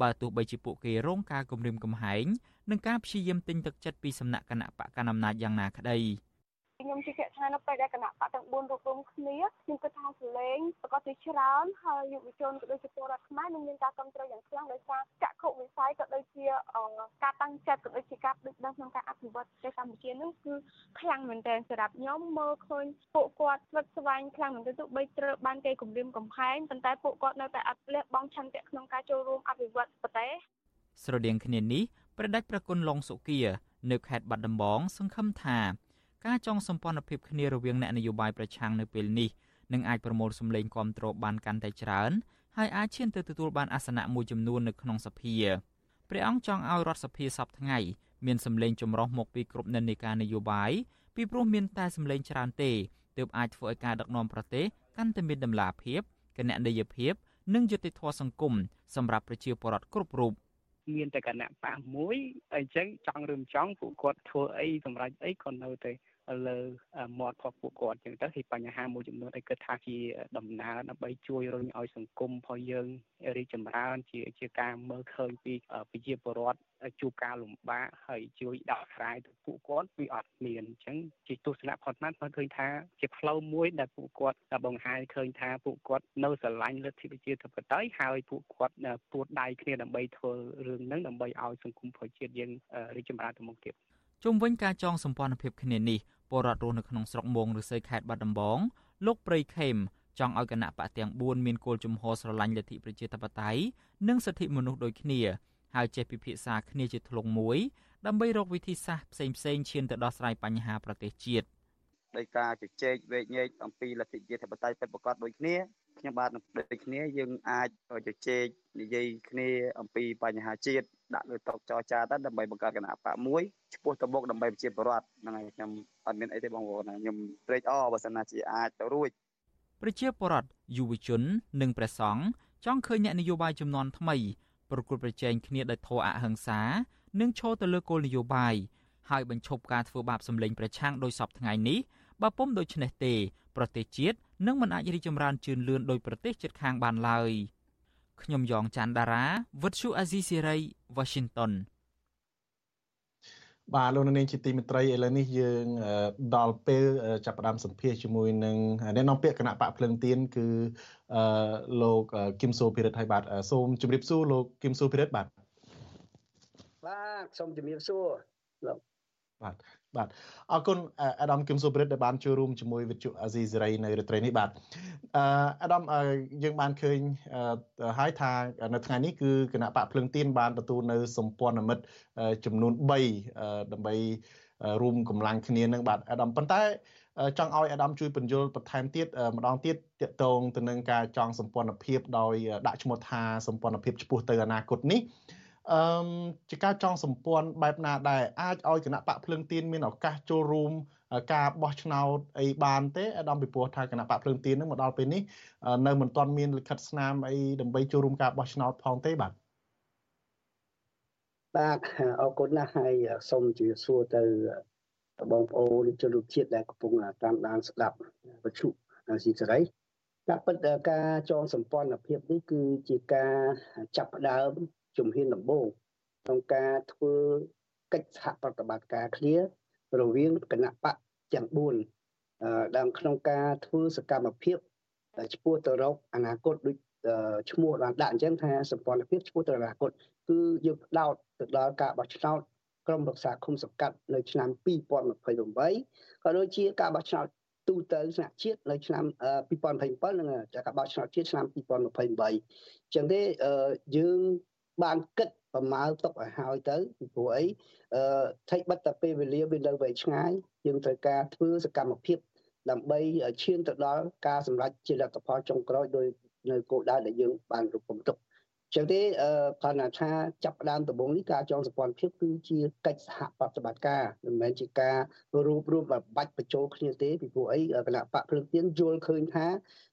បើទោះបីជាពួកគេរងការគំរាមកំហែងនិងការព្យាយាមទិញទឹកចិត្តពីសំណាក់គណៈបកកណ្ដាលអំណាចយ៉ាងណាក្តី ខ្ញុំជឿជាក់ថានៅពេលដែលគណៈបកទាំង4រួបរวมគ្នាខ្ញុំគិតថាសលេងប្រកាសជាច្រើនហើយយុវជនក៏ដូចជាពលរដ្ឋខ្មែរនឹងមានការគ្រប់គ្រងយ៉ាងខ្លាំងដោយសារចក្ខុវិស័យក៏ដូចជាការតាំងចិត្តក៏ដូចជាការដឹកនាំក្នុងការអភិវឌ្ឍប្រទេសកម្ពុជានឹងគឺខ្លាំងមែនទែនសម្រាប់ខ្ញុំមើលឃើញពួកគាត់ស្វិតស្វែងខ្លាំងមែនទែនទោះបីត្រូវបានគេគំរាមកំហែងប៉ុន្តែពួកគាត់នៅតែអត់លះបង់ឆន្ទៈក្នុងការចូលរួមអភិវឌ្ឍប្រទេសស្រដៀងគ្នានេះប្រដេចប្រគុណឡុងសុគា នៅខេត្តបាត់ដំបងសង្ឃឹមថា ការចងសម្ព័ន្ធភាពគ្នារវាងអ្នកនយោបាយប្រឆាំងនៅពេលនេះនឹងអាចប្រមូលសម្លេងគាំទ្របានកាន់តែច្រើនហើយអាចឈានទៅទទួលបានអាសនៈមួយចំនួននៅក្នុងសភាព្រះអង្គចង់ឲ្យរដ្ឋសភាសពថ្ងៃមានសម្លេងចម្រុះមកពីគ្រប់និន្នាការនយោបាយពីព្រោះមានតែសម្លេងច្រើនទេទើបអាចធ្វើឲ្យការដឹកនាំប្រទេសកាន់តែមានតម្លាភាពគណនេយ្យភាព និងយុត្តិធម៌សង្គមសម្រាប់ប្រជាពលរដ្ឋគ្រប់រូបមានតែគណៈបកមួយអញ្ចឹងចង់ឬមិនចង់ពួកគាត់ធ្វើអីសម្រាប់អីក៏នៅតែ លើមាត់របស់ពួកគាត់អញ្ចឹងទៅគឺបញ្ហាមួយចំនួនដែលគិតថាជាដំណើរដើម្បីជួយរុញឲ្យសង្គមរបស់យើងរីកចម្រើន ជាជាការមើលឃើញពីប្រជាពលរដ្ឋជួបការលំបាកហើយជួយដោះស្រាយទៅពួកគាត់វាអត់មានអញ្ចឹងជាទស្សនៈផុតណាត់គាត់ឃើញថាជាផ្លូវមួយដែលពួកគាត់បង្ហាញឃើញថាពួកគាត់នៅស្រឡាញ់លទ្ធិប្រជាធិបតេយ្យហើយពួកគាត់ពួតដៃគ្នាដើម្បីធ្វើរឿងហ្នឹងដើម្បីឲ្យសង្គមប្រជាជាតិយើងរីកចម្រើនទៅមុខទៀតជុំវិញការចងសម្ព័ន្ធភាពគ្នានេះ ពលរដ្ឋរស់នៅក្នុងស្រុកមងឬស័យខេត្តបាត់ដំបងលោកព្រៃខេមចង់ឲ្យគណៈបកទាំង4មានគោលជំហរស្រឡាញ់លទ្ធិប្រជាធិបតេយ្យនិងសិទ្ធិមនុស្សដូចគ្នាហើយចេះពិភាក្សាគ្នាជាធ្លុងមួយដើម្បីរកវិធីសាស្ត្រផ្សេងផ្សេងឈានទៅដោះស្រាយបញ្ហាប្រទេសជាតិដោយការជជែកវែកញែកអំពីលទ្ធិជាតិធិបតេយ្យពិតប្រាកដដូចគ្នា ខ្ញុំបាទនឹងដូចគ្នាយើងអាចជជែកនិយាយគ្នាអំពីបញ្ហាជាតិដាក់លើតុចរចាទៅដើម្បីបង្កើតគណៈបកមួយឈ្មោះទៅមុខដើម្បីប្រជាពលរដ្ឋហ្នឹងហើយខ្ញុំអត់មានអីទេបងប្អូនខ្ញុំត្រេកអរបើសិនណាជាអាចទៅរួចប្រជាពលរដ្ឋយុវជន និងព្រះសង្ឃចង់ឃើញអ្នកនយោបាយចំនួនថ្មី ប្រគល់ប្រជែងគ្នាដោយធម៌អហិង្សា និងឈរទៅលើគោលនយោបាយហើយបញ្ឈប់ការធ្វើបាបសម្លេងប្រឆាំងដោយសពថ្ងៃនេះបើពុំដូច្នេះទេ ប្រទេសជាតិ នឹងមិនអាចរីកចម្រើនជឿនលឿនដោយប្រទេសជិតខាងបានឡើយខ្ញុំយ៉ងច័ន្ទដារាវិទ្យុអាស៊ីសេរី Washington បាទលោកនាងជាទីមេត្រីឥឡូវនេះយើងដល់ពេលចាប់ផ្ដើមសម្ភាសជាមួយនឹងអ្នកនាំពាក្យគណៈបកភ្លឹងទៀនគឺលោកគឹមសូភិរិទ្ធហើយបាទសូមជម្រាបសួរលោកគឹមសូភិរិទ្ធបាទបាទសូមជម្រាបសួរលោកបាទបាទអរគុណអាដាមគឹមសុប្រិតដែលបានចូលរួមជាមួយវិទ្យុអាស៊ីសេរីនៅរាត្រីនេះបាទអឺអាដាមយើងបានឃើញហើយថានៅថ្ងៃនេះគឺគណៈបកភ្លឹងទៀនបានទទួលនៅសម្ព័ន្ធមិត្តចំនួន3ដើម្បីរួមកម្លាំងគ្នានឹងបាទអាដាមប៉ុន្តែចង់ឲ្យអាដាមជួយបញ្យល់បន្ថែមទៀតម្ដងទៀតតកតងទៅនឹងការចងសម្ព័ន្ធភាពដោយដាក់ឈ្មោះថាសម្ព័ន្ធភាពឆ្ពោះទៅអនាគតនេះ អឺជាការចងសម្ព័ន្ធបែបណាដែរអាចឲ្យគណៈបកភ្លើងទៀនមានឱកាសចូលរួមការបោះឆ្នោតអីបានទេអាដាមពីព្រោះថាគណៈបកភ្លើងទៀននឹងមកដល់ពេលនេះនៅមិនទាន់មានលិខិតស្នាមអីដើម្បីចូលរួមការបោះឆ្នោតផងទេបាទបាទអរគុណណាស់ហើយសូមជម្រាបសួរទៅបងប្អូនជនរួមជាតិដែលកំពុងតាមដានស្ដាប់វិទ្យុស៊ីសេរីការពិតការចងសម្ព័ន្ធភាពនេះគឺជាការចាប់ផ្ដើម ជំហានដំបូងក្នុងការធ្វើកិច្ចសហប្រតិបត្តិការគ្នារវាងគណៈបកទាំង4ដើមក្នុងការធ្វើសកម្មភាពឆ្ពោះទៅរកអនាគតដូចឈ្មោះបានដាក់អញ្ចឹងថាសម្ព័ន្ធភាពឆ្ពោះទៅអនាគតគឺយើងផ្ដោតទៅដល់ការបោះឆ្នោតក្រុមប្រឹក្សាឃុំសង្កាត់នៅឆ្នាំ2028ក៏ដូចជាការបោះឆ្នោតទូទៅថ្នាក់ជាតិនៅឆ្នាំ2027និងការបោះឆ្នោតជាតិឆ្នាំ2028អញ្ចឹងទេយើង បានគិតប្រមាណទុកឲ្យហើយទៅពីព្រោះអីអឺថៃបិទតែពេលវេលាវានៅវែងឆ្ងាយយើងត្រូវការធ្វើសកម្មភាពដើម្បីឈានទៅដល់ការសម្រេចជាលទ្ធផលចុងក្រោយដោយនៅគោលដៅដែលយើងបានរំពឹងទុក ចឹងទេគាត់ណាថាចាប់ដើមដំបូងនេះការចងសម្ព័ន្ធភាពគឺជាកិច្ចសហប្រតិបត្តិការមិនមែនជាការរួមរួមបាច់បញ្ចូលគ្នាទេពីព្រោះអីគណៈបកភ្លើងទៀនយល់ឃើញថា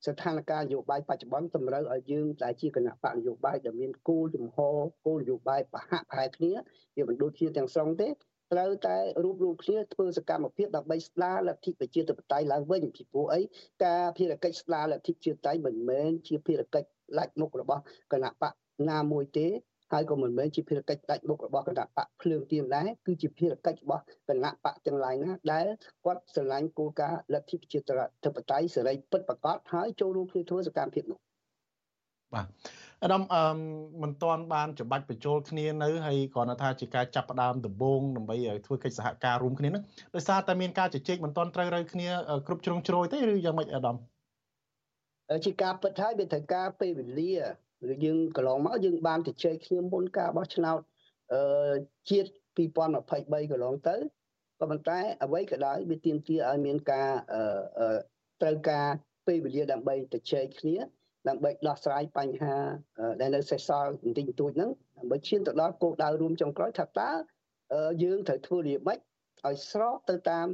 ស្ថានភាពនយោបាយបច្ចុប្បន្នតម្រូវឲ្យយើងតែជាគណៈបកនយោបាយដែលមានគោលជំហរគោលនយោបាយប្រហាក់ប្រហែលគ្នាវាមិនដូចជាទាំងស្រុងទេត្រូវតែរួបរวมគ្នាធ្វើសកម្មភាពដើម្បីស្ដារលទ្ធិប្រជាធិបតេយ្យឡើងវិញពីព្រោះអីការភារកិច្ចស្ដារលទ្ធិប្រជាធិបតេយ្យមិនមែនជាភារកិច្ចផ្លាច់មុខរបស់គណៈបក ណាមួយទេហើយក៏មិនមែនជាភារកិច្ចដាច់មុខរបស់គណៈបកភ្លើងទៀនដែរគឺជាភារកិច្ចរបស់គណៈបកទាំងឡាយណាដែលគាត់ស្រឡាញ់គោលការណ៍លទ្ធិប្រជាធិបតេយ្យសេរីពិតប្រាកដហើយចូលរួមគ្នាធ្វើសកម្មភាពនោះបាទអាដាមអឺមិនទាន់បានច្បាច់បញ្ចូលគ្នានៅហើយគ្រាន់តែថាជាការចាប់ផ្ដើមដំបូងដើម្បីធ្វើកិច្ចសហការរួមគ្នានឹងដោយសារតែមានការជជែកមិនទាន់ត្រូវរើគ្នាគ្រប់ជ្រុងជ្រោយទេឬយ៉ាងម៉េចអាដាមជាការពិតហើយវាត្រូវការពេលវេលា យើងកន្លងមកយើងបានជជែកគ្នាមុនការបោះឆ្នោតអឺជាតិ2023កន្លងទៅក៏ប៉ុន្តែអ្វីក៏ដោយវាទាមទារឲ្យមានការអឺត្រូវការពេលវេលាដើម្បីជជែកគ្នាដើម្បីដោះស្រាយបញ្ហាដែលនៅសេសសល់បន្តិចបន្តួចហ្នឹងដើម្បីឈានទៅដល់គោលដៅរួមចុងក្រោយថាតើយើងត្រូវធ្វើរៀបម៉េចឲ្យស្របទៅតាម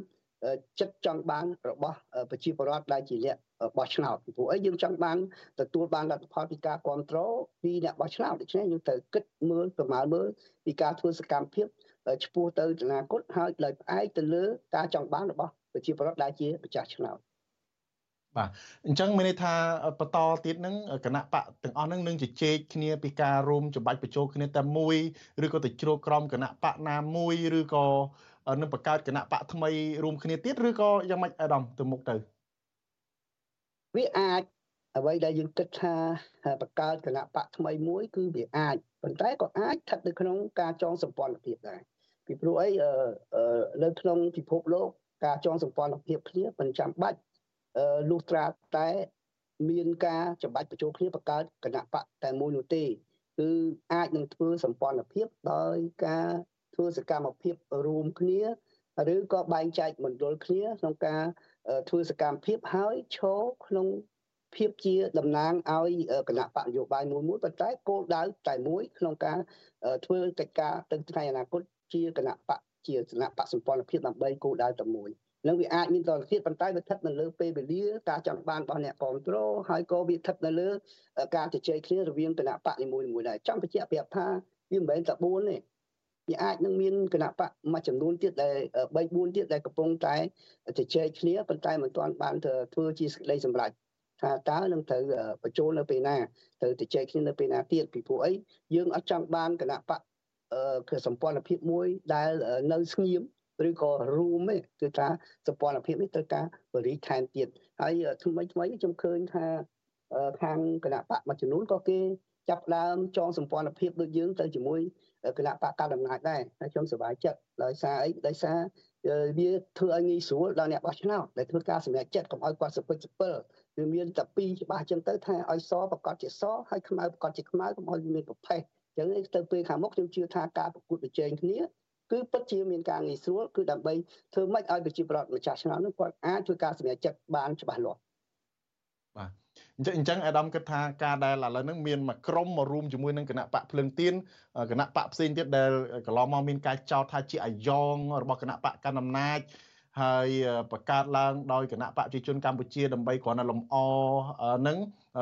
ចិត្តចង់បានរបស់ប្រជាពលរដ្ឋដែលជាអ្នក បោះឆ្នោតពីព្រោះអីយើងចង់បានទទួលបានលទ្ធផលពីការគ្រប់គ្រងពីអ្នកបោះឆ្នោតដូច្នេះយើងត្រូវគិតមើលប្រមាណមើលពីការធ្វើសកម្មភាពឆ្ពោះទៅអនាគតហើយដោយផ្អែកទៅលើការចង់បានរបស់ប្រជាពលរដ្ឋដែលជាម្ចាស់ឆ្នោតបាទអញ្ចឹងមានន័យថាបន្តទៀតហ្នឹងគណៈបកទាំងអស់ហ្នឹងនឹងជជែកគ្នាពីការរួមចម្បាច់បញ្ចូលគ្នាតែមួយឬក៏ទៅជ្រោកក្រមគណៈបកណាមួយឬក៏នឹងបង្កើតគណៈបកថ្មីរួមគ្នាទៀតឬក៏យ៉ាងម៉េចអាដាមទៅមុខទៅ វាអាចអ្វីដែលយើងគិតថាបង្កើតគណៈបកថ្មីមួយគឺវាអាចប៉ុន្តែក៏អាចស្ថិតនៅក្នុងការចងសម្ព័ន្ធភាពដែរពីព្រោះអីនៅក្នុងពិភពលោកការចងសម្ព័ន្ធភាពគ្នាមិនចាំបាច់លុះត្រាតែមានការចម្បាច់បញ្ចូលគ្នាបង្កើតគណៈបកតែមួយនោះទេគឺអាចនឹងធ្វើសម្ព័ន្ធភាពដោយការធ្វើសកម្មភាពរួមគ្នាឬក៏បែងចែកមណ្ឌលគ្នាក្នុងការ ធ្វើសកម្មភាពហើយឈរក្នុងភាពជាតំណាងឲ្យគណៈបកនយោបាយមួយមួយប៉ុន្តែគោលដៅតែមួយក្នុងការធ្វើកិច្ចការទៅថ្ងៃអនាគតជាគណៈបកជាគណៈបកសម្ព័ន្ធភាពដើម្បីគោលដៅតែមួយនឹងវាអាចមានតរភាពប៉ុន្តែវាស្ថិតនៅលើពេលវេលាការចង់បានរបស់អ្នកគ្រប់គ្រងហើយក៏វាស្ថិតនៅលើការជជែកគ្នារវាងគណៈបកនីមួយៗដែរចង់បញ្ជាក់ប្រាប់ថាវាមិនមែនតែ4ទេ វាអាចនឹងមានគណៈបកមួយចំនួនទៀតដែល3 4ទៀតដែលកំពុងតែជជែកគ្នាប៉ុន្តែមិនទាន់បានធ្វើជាសេចក្តីសម្រេចថាតើនឹងត្រូវបញ្ចូលនៅពេលណាត្រូវជជែកគ្នានៅពេលណាទៀតពីព្រោះអីយើងអត់ចង់បានគណៈបកគឺសម្ព័ន្ធភាពមួយដែលនៅស្ងៀមឬក៏រួមទេគឺថាសម្ព័ន្ធភាពនេះត្រូវការបរិថែមទៀតហើយថ្មីថ្មីខ្ញុំឃើញថាខាងគណៈបកមួយចំនួនក៏គេចាប់ដើមចងសម្ព័ន្ធភាពដូចយើងទៅជាមួយ គណៈបកកណ្ដាលអំណាចដែរហើយខ្ញុំសប្បាយចិត្តដោយសារអីដោយសារវាធ្វើឲ្យងាយស្រួលដល់អ្នកបោះឆ្នោតដែលធ្វើការសម្រេចចិត្តកុំឲ្យគាត់សពិចសពិលវាមានតែពីរច្បាស់ចឹងទៅថាឲ្យសប្រកាសជាសហើយខ្មៅប្រកាសជាខ្មៅកុំឲ្យមានប្រភេទចឹងទៅពេលខាងមុខខ្ញុំជឿថាការប្រកួតប្រជែងគ្នាគឺពិតជាមានការងាយស្រួលគឺដើម្បីធ្វើម៉េចឲ្យប្រជាប្រដ្ឋម្ចាស់ឆ្នោតនោះគាត់អាចធ្វើការសម្រេចចិត្តបានច្បាស់លាស់បាទ អញ្ចឹងអញ្ចឹងអាដាមគិតថាការដែលឥឡូវហ្នឹងមានមួយក្រុមមករួមជាមួយនឹងគណៈបកភ្លឹងទៀនគណៈបកផ្សេងទៀតដែលកន្លងមកមានការចោទថាជាអាយ៉ងរបស់គណៈបកកណ្ដាលអំណាច ហើយបង្កើតឡើងដោយគណៈបកប្រជាជនកម្ពុជាដើម្បីគ្រាន់តែលំអនឹង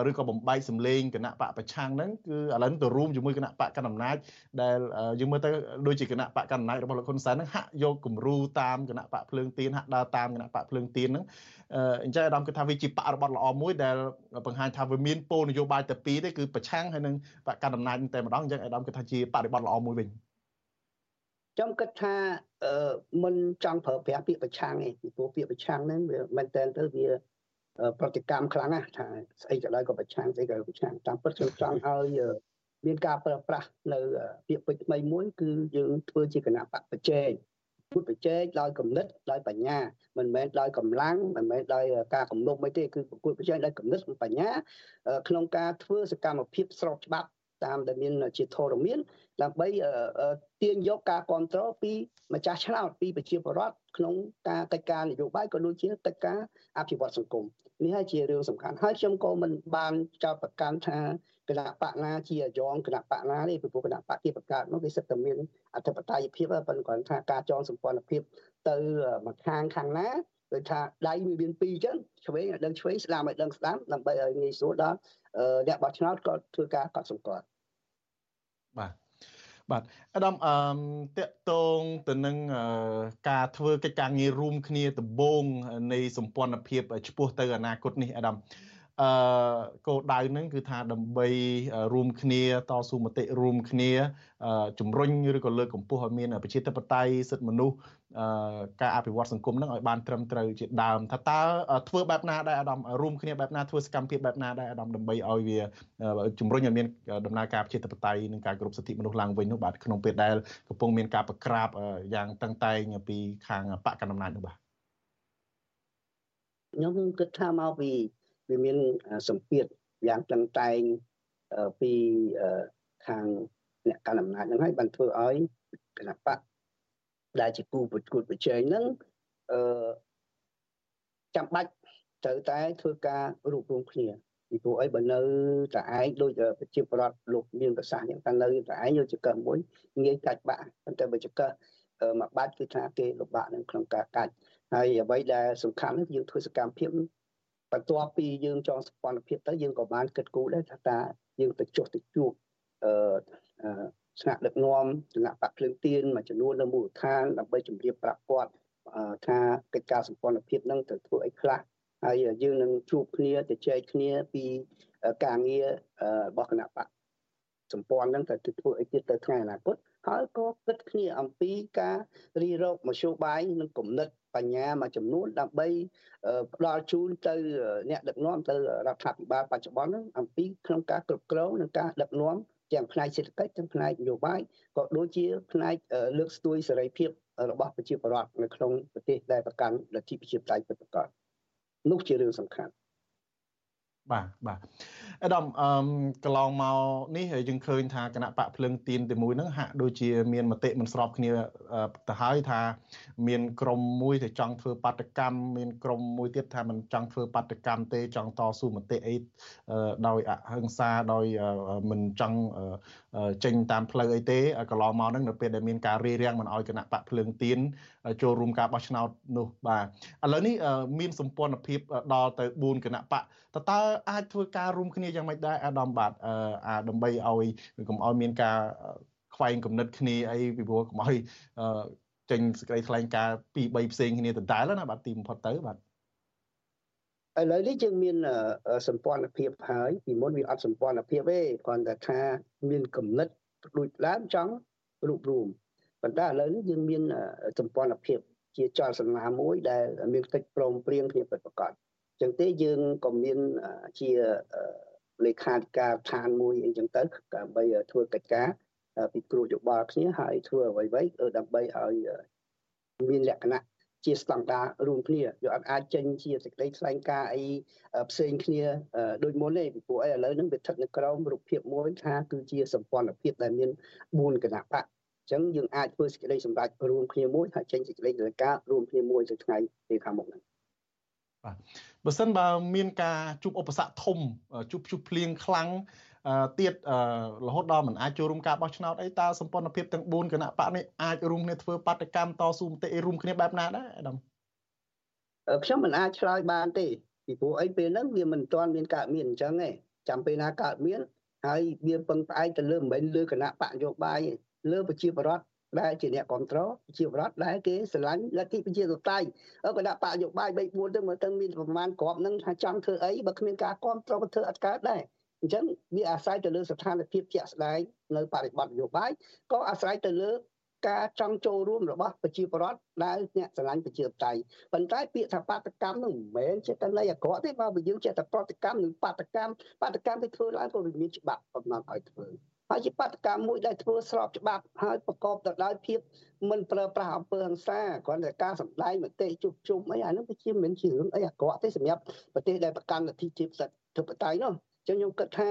ឬក៏បំបែកសម្លេងគណៈបកប្រឆាំងហ្នឹងគឺឥឡូវទៅរួមជាមួយគណៈបកកណ្ដាលអំណាចដែលយើងមើលទៅដូចជាគណៈបកកណ្ដាលអំណាចរបស់លោកហ៊ុនសែនហ្នឹងហាក់យកគំរូតាមគណៈបកភ្លើងទៀនហាក់ដើរតាមគណៈបកភ្លើងទៀនហ្នឹងអញ្ចឹងអាដាមគិតថាវាជាបរិបទល្អមួយដែលបង្ហាញថាវាមានគោលនយោបាយតែពីរទេគឺប្រឆាំងហើយនឹងបកកណ្ដាលអំណាចតែម្ដងអញ្ចឹងអាដាមគិតថាជាបរិបទល្អមួយវិញ ខ្ញុំគិតថាអឺមិនចង់ប្រើប្រាស់ពាក្យប្រឆាំងទេពីព្រោះពាក្យប្រឆាំងហ្នឹងវាមែនតើទៅវាប្រតិកម្មខ្លាំងណាស់ថាស្អីក៏ដោយក៏ប្រឆាំងស្អីក៏ប្រឆាំងតាមពិតខ្ញុំចង់ឲ្យមានការប្រើប្រាស់នៅពាក្យពេចន៍ថ្មីមួយគឺយើងធ្វើជាគណៈបកប្រជែងពុតប្រជែងដោយគំនិតដោយបញ្ញាមិនមែនដោយកម្លាំងមិនមែនដោយការគំនុំអីទេគឺប្រកួតប្រជែងដោយគំនិតបញ្ញាក្នុងការធ្វើសកម្មភាពស្របច្បាប់តាមដែលមានជាធរមាន ដើម្បីទាញយកការគ្រប់គ្រងពីម្ចាស់ឆ្នោតពីប្រជាពលរដ្ឋក្នុងការកិច្ចការនយោបាយក៏ដូចជាកិច្ចការអភិវឌ្ឍសង្គមនេះហើយជារឿងសំខាន់ហើយខ្ញុំក៏មិនបានចោទប្រកាន់ថាគណៈបកណាជាអាយ៉ងគណៈបកណាទេពីព្រោះគណៈបកគេបង្កើតនោះវាសិតតែមានអធិបតេយ្យភាពប៉ុន្តែគាត់ថាការចងសម្ព័ន្ធភាពទៅមួយខាងខាងណាដូចថាដៃវាមានពីរអញ្ចឹងឆ្វេងឲ្យដឹងឆ្វេងស្ដាំឲ្យដឹងស្ដាំដើម្បីឲ្យងាយស្រួលដល់អ្នកបោះឆ្នោតក៏ធ្វើការកត់សម្គាល់បាទ បាទអាដាមអឺតកតងទៅនឹងការធ្វើកិច្ចការងាររួមគ្នាដំបូងនៃសម្ព័ន្ធភាពឆ្ពោះទៅអនាគតនេះអាដាម អឺគោលដៅហ្នឹងគឺថាដើម្បីរួមគ្នាតស៊ូមតិរួមគ្នាជំរុញឬក៏លើកកម្ពស់ឲ្យមានប្រជាធិបតេយ្យសិទ្ធិមនុស្សការអភិវឌ្ឍសង្គមហ្នឹងឲ្យបានត្រឹមត្រូវជាដើមថាតើធ្វើបែបណាដែរអាដាមរួមគ្នាបែបណាធ្វើសកម្មភាពបែបណាដែរអាដាមដើម្បីឲ្យវាជំរុញឲ្យមានដំណើរការប្រជាធិបតេយ្យនិងការគោរពសិទ្ធិមនុស្សឡើងវិញនោះបាទក្នុងពេលដែលកំពុងមានការប្រក្រាបយ៉ាងតឹងតែងពីខាងបកកណ្ដាលអំណាចនោះបាទខ្ញុំគិតថាមកពី វាមានសម្ពាធយ៉ាងតឹងតែងពីខាងអ្នកកាន់អំណាចហ្នឹងហើយបានធ្វើឲ្យគណៈបកដែលជាគូប្រកួតប្រជែងហ្នឹងអឺចាំបាច់ត្រូវតែធ្វើការរួបរวมគ្នាពីព្រោះអីបើនៅតែឯងដូចប្រជាប្រដ្ឋលោកមានប្រសាសន៍យ៉ាងតែនៅតែឯងយកចកមួយងាយកាច់បាក់ប៉ុន្តែបើចកមួយបាច់គឺថាគេលំបាកនៅក្នុងការកាច់ហើយអ្វីដែលសំខាន់គឺយើងធ្វើសកម្មភាព បន្ទាប់ពីយើងចងសម្ព័ន្ធភាពទៅយើងក៏បានគិតគូរដែរថាតើយើងទៅចុះទៅជួបអឺស្នាក់ដឹកនាំគណៈបកភ្លើងទៀនមួយចំនួននៅមូលដ្ឋានដើម្បីជម្រាបប្រាប់គាត់ថាកិច្ចការសម្ព័ន្ធភាពនឹងទៅធ្វើអីខ្លះហើយយើងនឹងជួបគ្នាទៅចែកគ្នាពីការងាររបស់គណៈបកសម្ព័ន្ធនឹងទៅធ្វើអីទៀតទៅថ្ងៃអនាគតហើយក៏គិតគ្នាអំពីការរីរកមធ្យោបាយនិងគំនិត បញ្ញាមួយចំនួនដើម្បីផ្ដល់ជូនទៅអ្នកដឹកនាំទៅរដ្ឋាភិបាលបច្ចុប្បន្នហ្នឹងអំពីក្នុងការគ្រប់គ្រងនិងការដឹកនាំទាំងផ្នែកសេដ្ឋកិច្ចទាំងផ្នែកនយោបាយក៏ដូចជាផ្នែកលើកស្ទួយសេរីភាពរបស់ប្រជាពលរដ្ឋនៅក្នុងប្រទេសដែលប្រកាន់លទ្ធិប្រជាធិបតេយ្យពិតប្រាកដនោះជារឿងសំខាន់ បាទបាទអដាមអឺកន្លងមកនេះយើងឃើញថាគណៈបកភ្លឹងទៀនទីមួយហ្នឹងហាក់ដូចជាមានមតិមិនស្របគ្នាទៅហើយថា មានក្រុមមួយដែលចង់ធ្វើបាតកម្មមានក្រុមមួយទៀតថាមិនចង់ធ្វើបាតកម្មទេចង់តស៊ូមតិអីដោយអហិង្សាដោយមិនចង់ចេញតាមផ្លូវអីទេកន្លងមកហ្នឹងនៅពេលដែលមានការរារាំងមិនឲ្យគណៈបកភ្លើងទៀនចូលរួមការបោះឆ្នោតនោះបាទឥឡូវនេះមានសម្ព័ន្ធភាពដល់ទៅ4គណៈបកតើតើអាចធ្វើការរួមគ្នាយ៉ាងម៉េចដែរអាដាមបាទអាដើម្បីឲ្យកុំឲ្យមានការខ្វែងគំនិតគ្នាអីពីព្រោះកុំឲ្យចេញសេចក្តីថ្លែងការណ៍ពី3ផ្សេងគ្នាដដែលណាបាទទីបំផុតទៅបាទឥឡូវនេះយើងមានសម្ព័ន្ធភាពហើយពីមុនវាអត់សម្ព័ន្ធភាពទេគ្រាន់តែថាមានគំនិតដូចដើមចង់រួបរวมប៉ុន្តែឥឡូវនេះយើងមានសម្ព័ន្ធភាពជាចលសញ្ញាមួយដែលមានកិច្ចព្រមព្រៀងគ្នាពិតប្រាកដ ចឹងទេយើងក៏មានជាលេខាធិការដ្ឋានមួយអីចឹងទៅដើម្បីធ្វើកិច្ចការពីគ្រូយោបល់គ្នាហើយធ្វើអ្វីៗដើម្បីឲ្យមានលក្ខណៈជាស្តង់ដាររួមគ្នាយកអត់អាចចេញជាសេចក្តីថ្លែងការណ៍អីផ្សេងគ្នាដូចមុនទេពីព្រោះអីឥឡូវហ្នឹងវាស្ថិតនៅក្រោមរូបភាពមួយថាគឺជាសម្ព័ន្ធភាពដែលមាន4គណៈបកអញ្ចឹងយើងអាចធ្វើសេចក្តីសម្រេចរួមគ្នាមួយហើយចេញសេចក្តីរាយការណ៍រួមគ្នាមួយទៅថ្ងៃពេលខាងមុខហ្នឹង បាទបើសិនបើមានការជួបឧបសគ្គធំជួបជួបភ្លៀងខ្លាំងទៀតរហូតដល់មិនអាចចូលរួមការបោះឆ្នោតអីតើសម្ព័ន្ធភាពទាំង4គណៈបកនេះអាចរួមគ្នាធ្វើបាតកម្មតស៊ូមតិរួមគ្នាបែបណាដែរអាដាមខ្ញុំមិនអាចឆ្លើយបានទេពីព្រោះអីពេលហ្នឹងវាមិនទាន់មានកើតមានអញ្ចឹងទេចាំពេលណាកើតមានហើយវាពឹងផ្អែកទៅលើមិនមែនលើគណៈបកនយោបាយលើប្រជាពលរដ្ឋ ដែលជាអ្នកគ្រប់គ្រងជាបរដ្ឋដែលគេស្រឡាញ់លទ្ធិប្រជាធិបតេយ្យគណៈបកយោបាយ3 4ទៅមើលទៅមានប្រមាណក្របនឹងថាចង់ធ្វើអីបើគ្មានការគ្រប់គ្រងក៏ធ្វើអត់កើតដែរអញ្ចឹងវាអាស្រ័យទៅលើស្ថានភាពជាក់ស្ដែងនៅបរិបទនយោបាយក៏អាស្រ័យទៅលើការចង់ចូលរួមរបស់ប្រជាពលរដ្ឋដែលអ្នកស្រឡាញ់ប្រជាធិបតេយ្យប៉ុន្តែពាក្យថាបាតកម្មនោះមិនមែនចេតន័យអាក្រក់ទេបើយើងចេះតែប្រតិកម្មនិងបាតកម្មបាតកម្មទៅធ្វើឡើងក៏វាមានច្បាប់កំណត់ឲ្យធ្វើ ហើយជាបាតកម្មមួយដែលធ្វើស្របច្បាប់ហើយប្រកបទៅដោយភាពមិនប្រើប្រាស់អំពើហិង្សាគ្រាន់តែការសម្ដែងមតិជុំជុំអីអានោះវាជាមិនជារឿងអីអាក្រក់ទេសម្រាប់ប្រទេសដែលប្រកាន់លទ្ធិជាតិធិបតេយ្យនោះចឹងខ្ញុំគិតថា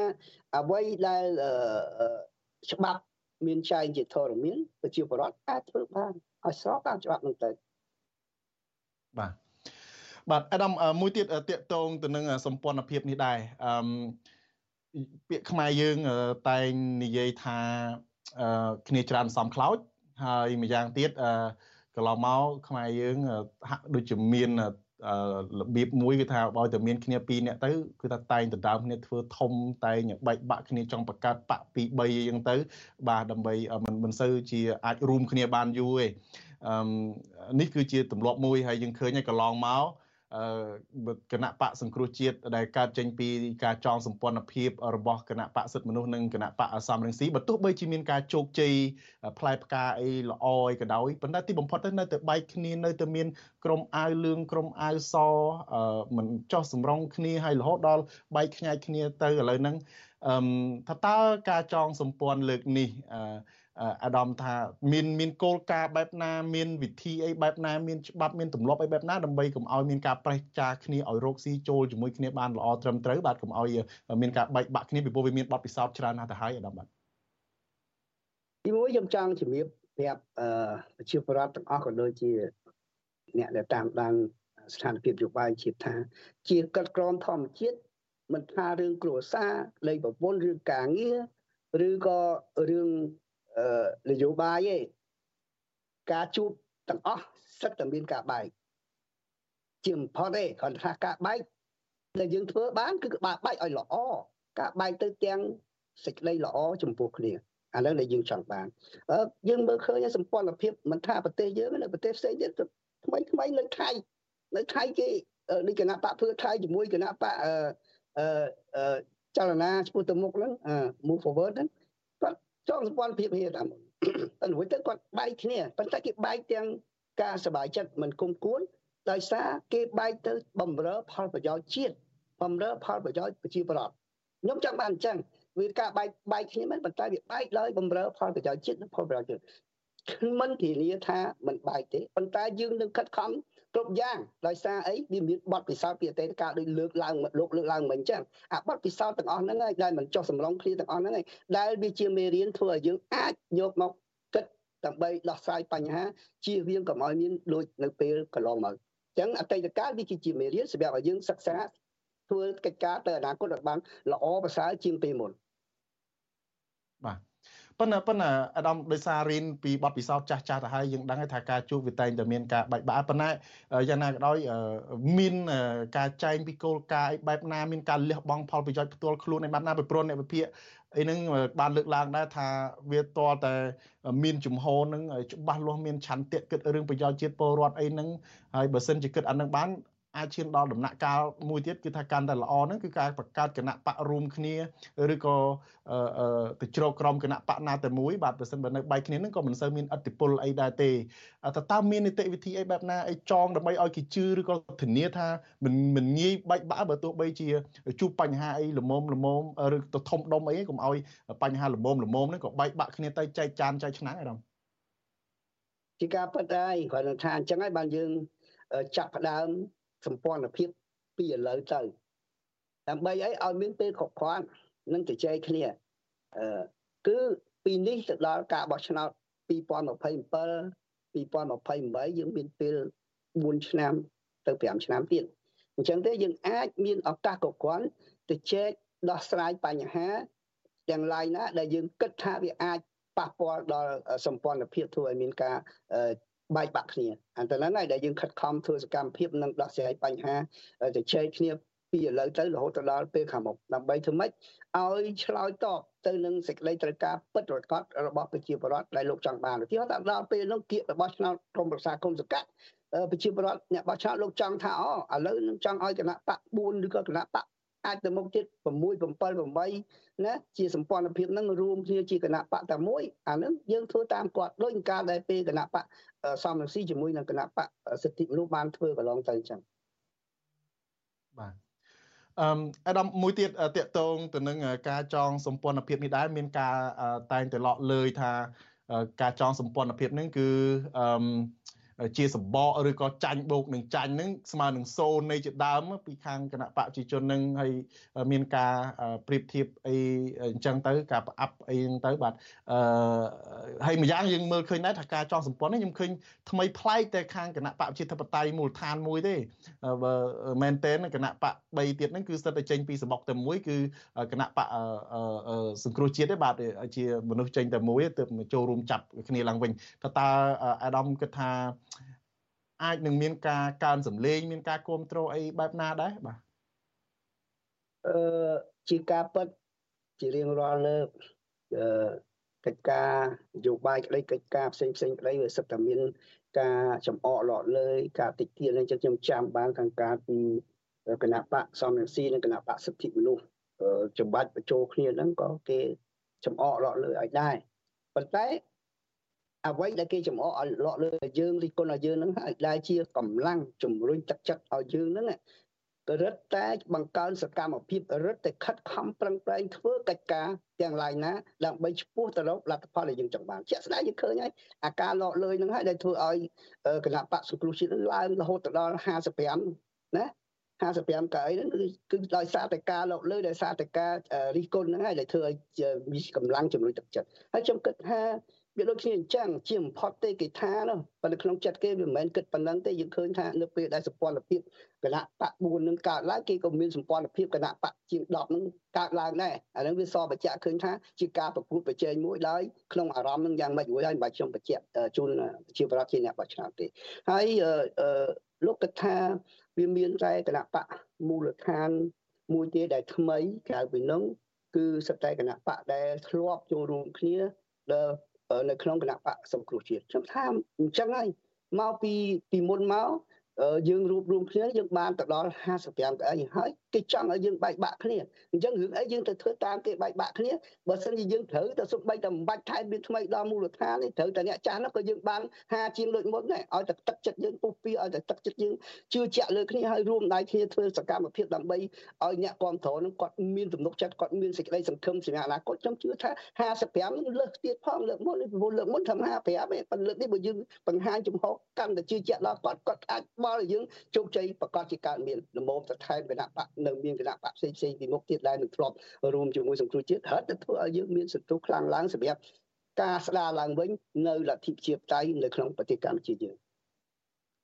អ្វីដែលច្បាប់មានចែងជាធរមានប្រជាពលរដ្ឋអាចធ្វើបានឲ្យស្របតាមច្បាប់នោះទៅបាទបាទអាដាមមួយទៀតតកតងទៅនឹងសម្ព័ន្ធភាពនេះដែរអឺ ពាក្យខ្មែរយើងតែងនិយាយថាគ្នាច្រើនសំខ្លោចហើយម្យ៉ាងទៀតកន្លងមកខ្មែរយើងហាក់ដូចជាមានរបៀបមួយគឺថាបើតែមានគ្នាពីរនាក់ទៅគឺថាតែងដណ្ដើមគ្នាធ្វើធំតែងបែកបាក់គ្នាចង់បង្កើតបកពី3អញ្ចឹងទៅ បាទដើម្បីមិនមិនសូវជាអាចរួមគ្នាបានយូរទេអឺនេះគឺជាទម្លាប់មួយហើយយើងឃើញហើយកន្លងមក គណៈបកសង្គ្រោះជាតិដែលកើតចេញពីការចងសម្ព័ន្ធភាពរបស់គណៈបកសិទ្ធិមនុស្សនិងគណៈបកអសមរងស៊ីបើទោះបីជាមានការជោគជ័យផ្លែផ្កាអីល្អអីក៏ដោយប៉ុន្តែទីបំផុតទៅនៅតែបែកគ្នានៅតែមានក្រុមអាវលឿងក្រុមអាវសមិនចោះសម្រងគ្នាហើយរហូតដល់បែកខ្ញាយគ្នាទៅឥឡូវហ្នឹងអឺថាតើការចងសម្ព័ន្ធលើកនេះអឺ អាដាមថាមានមានគោលការណ៍បែបណាមានវិធីអីបែបណាមានច្បាប់មានទម្លាប់អីបែបណាដើម្បីកុំឲ្យមានការប្រេះចាគ្នាឲ្យរោគស៊ីចូលជាមួយគ្នាបានល្អត្រឹមត្រូវបាទកុំឲ្យមានការបែកបាក់គ្នាពីព្រោះវាមានបទពិសោធន៍ច្រើនណាស់ទៅហើយអាដាមបាទទីមួយខ្ញុំចង់ជំរាបប្រាប់អឺប្រជាពលរដ្ឋទាំងអស់ក៏ដូចជាអ្នកដែលតាមដានស្ថានភាពយោបាយជាតិថា ជាកិត្តក្រមធម្មជាតិមិនថារឿងគ្រួសារលេខប្រពន្ធឬការងារឬក៏រឿង នយោបាយទេការជួបទាំងអស់សិតតែមានការបែកជាបំផុតទេគ្រាន់តែថាការបែកដែលយើងធ្វើបានគឺបែកបែកឲ្យល្អការបែកទៅទាំងសេចក្តីល្អចំពោះគ្នាអានោះដែលយើងចង់បានយើងមើលឃើញសម្ព័ន្ធភាពមិនថាប្រទេសយើងនៅប្រទេសផ្សេងទៀតថ្មីថ្មីនៅថៃនៅថៃគេដូចគណៈបកភឿថៃជាមួយគណៈបកអឺចលនាឈ្មោះទៅមុខហ្នឹង move forward ហ្នឹងគាត់ ចងសម្ព័ន្ធភាពគ្នាតាមតែរួចទៅគាត់បែកគ្នាប៉ុន្តែគេបែកទាំងការសบายចិត្តមិនគុំគួនដោយសារគេបែកទៅបំរើផលប្រយោជន៍ជាតិបំរើផលប្រយោជន៍ប្រជាប្រដ្ឋខ្ញុំចង់បានអញ្ចឹងវាការបែកបែកគ្នាមិនប៉ុន្តែវាបែកដោយបំរើផលប្រយោជន៍ជាតិនិងផលប្រយោជន៍ជាតិមិនធានាថាមិនបែកទេប៉ុន្តែយើងនឹងខិតខំ គ្រប់យ៉ាងដោយសារអីវាមានបទពិសោធន៍ពីអតីតកាលដូចលើកឡើងលោកលើកឡើងមិនអញ្ចឹងអាបទពិសោធន៍ទាំងអស់ហ្នឹងហើយដែលមិនចុះសម្លងគ្នាទាំងអស់ហ្នឹងហើយដែលវាជាមេរៀនធ្វើឲ្យយើងអាចយកមកគិតដើម្បីដោះស្រាយបញ្ហាជៀសវាងកុំឲ្យមានដូចនៅពេលកន្លងមកអញ្ចឹងអតីតកាលវាជាមេរៀនសម្រាប់ឲ្យយើងសិក្សាធ្វើកិច្ចការទៅអនាគតឲ្យបានល្អប្រសើរជាងពេលមុនបាទ ប៉ុន្តែប៉ុន្តែអាដាមដោយសាររៀនពីបទពិសោធន៍ចាស់ចាស់ទៅហើយយើងដឹងថាការជួបវាតែងតែមានការបែកបាក់ប៉ុន្តែយ៉ាងណាក៏ដោយមានការចែងពីគោលការណ៍អីបែបណាមានការលះបង់ផលប្រយោជន៍ផ្ទាល់ខ្លួនឯបែបណាពីព្រោះអ្នកវិភាគអីហ្នឹងបានលើកឡើងដែរថាវាតតែមានជំហរនឹងច្បាស់លាស់មានឆន្ទៈគិតរឿងប្រយោជន៍ជាតិពលរដ្ឋអីហ្នឹងហើយបើសិនជាគិតអានឹងបាន អាចឈានដល់ដំណាក់កាលមួយទៀតគឺថាកាន់តែល្អហ្នឹងគឺការបង្កើតគណៈបករួមគ្នាឬក៏ទៅជ្រកក្រមគណៈបកណាតែមួយបាទប្រសិនបើនៅបែកគ្នាហ្នឹងក៏មិនសូវមានអធិបុលអីដែរទេតើតើមាននីតិវិធីអីបែបណាអីចងដើម្បីឲ្យគេជឿឬក៏ធានាថាមិនមិនងាយបែកបាក់បើទោះបីជាជួបបញ្ហាអីល្មមល្មមឬទៅធំដុំអីកុំឲ្យបញ្ហាល្មមល្មមហ្នឹងក៏បែកបាក់គ្នាទៅចែកចានចែកឆ្នាំងឯងជាការពិតហើយគាត់ថាអញ្ចឹងហើយបានយើងចាប់ផ្ដើម សម្ព័ន្ធភាពពីឥឡូវទៅដើម្បីអីឲ្យមានពេលគ្រប់គ្រាន់និងជជែកគ្នាអឺគឺពីនេះទៅដល់ការបោះឆ្នោត2027 2028យើងមានពេល4ឆ្នាំទៅ5ឆ្នាំទៀតអញ្ចឹងទេយើងអាចមានឱកាសគ្រប់គ្រាន់ទៅជែកដោះស្រាយបញ្ហាទាំងឡាយណាដែលយើងគិតថាវាអាចប៉ះពាល់ដល់សម្ព័ន្ធភាពធ្វើឲ្យមានការ បែកបាក់គ្នាអាទៅហ្នឹងហើយដែលយើងខិតខំធ្វើសកម្មភាពនិងដោះស្រាយបញ្ហាទៅជែកគ្នាពីឥឡូវទៅរហូតដល់ពេលខាងមុខដើម្បីធ្វើម៉េចឲ្យឆ្លើយតបទៅនឹងសេចក្តីត្រូវការពិតប្រាកដរបស់ប្រជាពលរដ្ឋដែលលោកចង់បានឧទាហរណ៍ថាដល់ពេលនោះគៀករបស់ឆ្នោតក្រមប្រឹក្សាគុំសង្កាត់ប្រជាពលរដ្ឋអ្នកបោះឆ្នោតលោកចង់ថាអូឥឡូវនឹងចង់ឲ្យគណៈបក4ឬក៏គណៈបក អាចទៅមុខទៀត6 7 8ណាជាសម្ព័ន្ធភាពនឹងរួមគ្នាជាគណៈបកតែមួយអានឹងយើងធ្វើតាមគាត់ដូចកាលដែលពេលគណៈបកសំរងស៊ីជាមួយនឹងគណៈបកសិទ្ធិមនុស្សបានធ្វើកន្លងទៅអញ្ចឹងបាទអឺអាដាមមួយទៀតតកតងទៅនឹងការចងសម្ព័ន្ធភាពនេះដែរមានការតែងតែលក់លើយថាការចងសម្ព័ន្ធភាពនេះគឺអឺ ជាសម្បកឬក៏ចាញ់បូកនឹងចាញ់នឹងស្មើនឹងសូននៃជាដើមពីខាងគណៈបកប្រជាជននឹងហើយមានការប្រៀបធៀបអីអញ្ចឹងទៅការប្រអាប់អីហ្នឹងទៅបាទអឺហើយម្យ៉ាងយើងមើលឃើញដែរថាការចងសម្ព័ន្ធនេះខ្ញុំឃើញថ្មីប្លែកតែខាងគណៈបកប្រជាធិបតេយ្យមូលដ្ឋានមួយទេបើមែនតើគណៈបក3ទៀតហ្នឹងគឺស្ថិតតែចេញពីសម្បកតែមួយគឺគណៈបកសង្គ្រោះជាតិទេបាទជាមនុស្សចេញតែមួយទើបចូលរួមចាប់គ្នាឡើងវិញថាតើអាដាមគិតថា អាចនឹងមានការកើនសម្លេងមានការគ្រប់គ្រងអីបែបណាដែរបាទអឺជាការពិតជារៀងរាល់លើកអឺកិច្ចការនយោបាយក្តីកិច្ចការផ្សេងផ្សេងក្តីវាសិតតែមានការចំអកលក់លើយការតិចទៀតនឹងខ្ញុំចាំបានខាងការពីគណៈបកសំរងស៊ីនិងគណៈបកសិទ្ធិមនុស្សចំបាច់បញ្ចូលគ្នាហ្នឹងក៏គេចំអកលក់លើយឲ្យដែរប៉ុន្តែ អ្វីដែលគេចំអកឲ្យលក់លើយើងរិះគន់ឲ្យយើងហ្នឹងហើយដែលជាកម្លាំងជំរុញទឹកចិត្តឲ្យយើងហ្នឹងរឹតតែបង្កើនសកម្មភាពរឹតតែខិតខំប្រឹងប្រែងធ្វើកិច្ចការទាំងឡាយណាដើម្បីឈ្មោះទៅរកលទ្ធផលដែលយើងចង់បានជាក់ស្ដែងយើងឃើញហើយអាការលក់លុយហ្នឹងហើយដែលធ្វើឲ្យគណៈបកសង្គ្រោះជាតិឡើងរហូតដល់55ណា55កៅអីហ្នឹងគឺគឺដោយសារតែការលោកលើដោយសារតែការរិះគន់ហ្នឹងហើយដែលធ្វើឲ្យមានកម្លាំងជំរុញទឹកចិត្តហើយខ្ញុំគិតថា វាដូចគ្នាអញ្ចឹងជាបំផុតទេគេថានោះប៉ុន្តែក្នុងចិត្តគេវាមិនមែនគិតប៉ុណ្ណឹងទេយើងឃើញថានៅពេលដែលសម្ព័ន្ធភាពគណៈបក4នឹងកើតឡើងគេក៏មានសម្ព័ន្ធភាពគណៈបកជាង10នឹងកើតឡើងដែរអានឹងវាសបញ្ជាក់ឃើញថាជាការប្រកួតប្រជែងមួយឡើយក្នុងអារម្មណ៍នឹងយ៉ាងម៉េចមួយហើយមិនបាច់ខ្ញុំបញ្ជាក់ជូនជាប្រធានអ្នកបោះឆ្នោតទេហើយលោកគិតថាវាមានតែគណៈបកមូលដ្ឋានមួយទៀតដែលថ្មីក្រៅពីនោះគឺសិតតែគណៈបកដែលធ្លាប់ចូលរួមគ្នាដែល នៅក្នុងគណៈបកសង្គ្រោះជាតិខ្ញុំថាអញ្ចឹងហើយមកពីពីមុនមកយើងរួបរวมគ្នាយើងបានទៅដល់55កៅអីហើយ គេចង់ឲ្យយើងបែកបាក់គ្នាអញ្ចឹងរឿងអីយើងទៅធ្វើតាមគេបែកបាក់គ្នាបើសិនជាយើងត្រូវទៅសុបបីតែមិនបាច់ថែមមានថ្មីដល់មូលដ្ឋាននេះត្រូវតែអ្នកចាស់នោះក៏យើងបាន5ជាងដូចមុនដែរឲ្យតែទឹកចិត្តយើងពុះពីឲ្យតែទឹកចិត្តយើងជឿជាក់លើគ្នាហើយរួមដៃគ្នាធ្វើសកម្មភាពដើម្បីឲ្យអ្នកគ្រប់គ្រងនឹងគាត់មានទំនុកចិត្តគាត់មានសេចក្តីសង្ឃឹមសម្រាប់អនាគតខ្ញុំជឿថា55នឹងលើកទៀតផងលើកមុននេះលើកមុនថា55ឯងប៉ុន្តែលើកនេះបើយើងបង្ហាញចំហកម្មតែជឿជាក់ដល់គាត់គាត់អាចបល់ឲ្យយើងជោគជ័យប្រកាសជាកើតមានលំមទៅថែមគណៈបកនៅមានគណៈបកផ្សេងផ្សេងពីមុខទៀតដែលនឹងធ្លាប់រួមជាមួយសង្គ្រោះជាតិហិតទៅធ្វើឲ្យយើងមានសន្ទុះខ្លាំងឡើងសម្រាប់ការស្ដារឡើងវិញនៅលទ្ធិប្រជាធិបតេយ្យនៅក្នុងប្រទេសកម្ពុជាយើង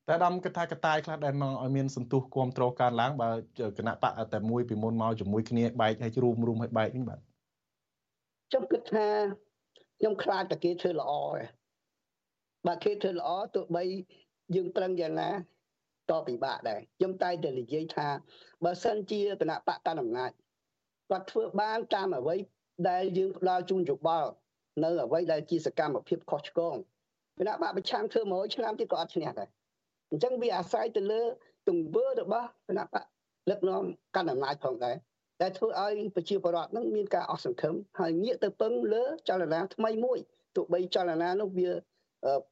តែដំកថាកតាយខ្លះដែលមកឲ្យមានសន្ទុះគ្រប់គ្រងការឡើងបើគណៈបកតែមួយពីមុនមកជាមួយគ្នាបែកហើយរួមរួមឲ្យបែកវិញបាទខ្ញុំគិតថាខ្ញុំខ្លាចតែគេធ្វើល្អឯងបើគេធ្វើល្អទោះបីយើងប្រឹងយ៉ាងណា ក៏ពិបាកដែរខ្ញុំតែតែនិយាយថាបើសិនជាគណៈបកកណ្ដាលអំណាចគាត់ធ្វើបានតាមអ្វីដែលយើងផ្ដល់ជូនយោបល់នៅអ្វីដែលជាសកម្មភាពខុសឆ្គងគណៈបកប្រឆាំងធ្វើ100ឆ្នាំទៀតក៏អត់ឈ្នះដែរអញ្ចឹងវាអាស្រ័យទៅលើទង្វើរបស់គណៈបកលឹកនាំកណ្ដាលអំណាចផងដែរដែលធ្វើឲ្យប្រជាពលរដ្ឋនឹងមានការអស់សង្ឃឹមហើយងាកទៅពឹងលើចលនាថ្មីមួយទោះបីចលនានោះវា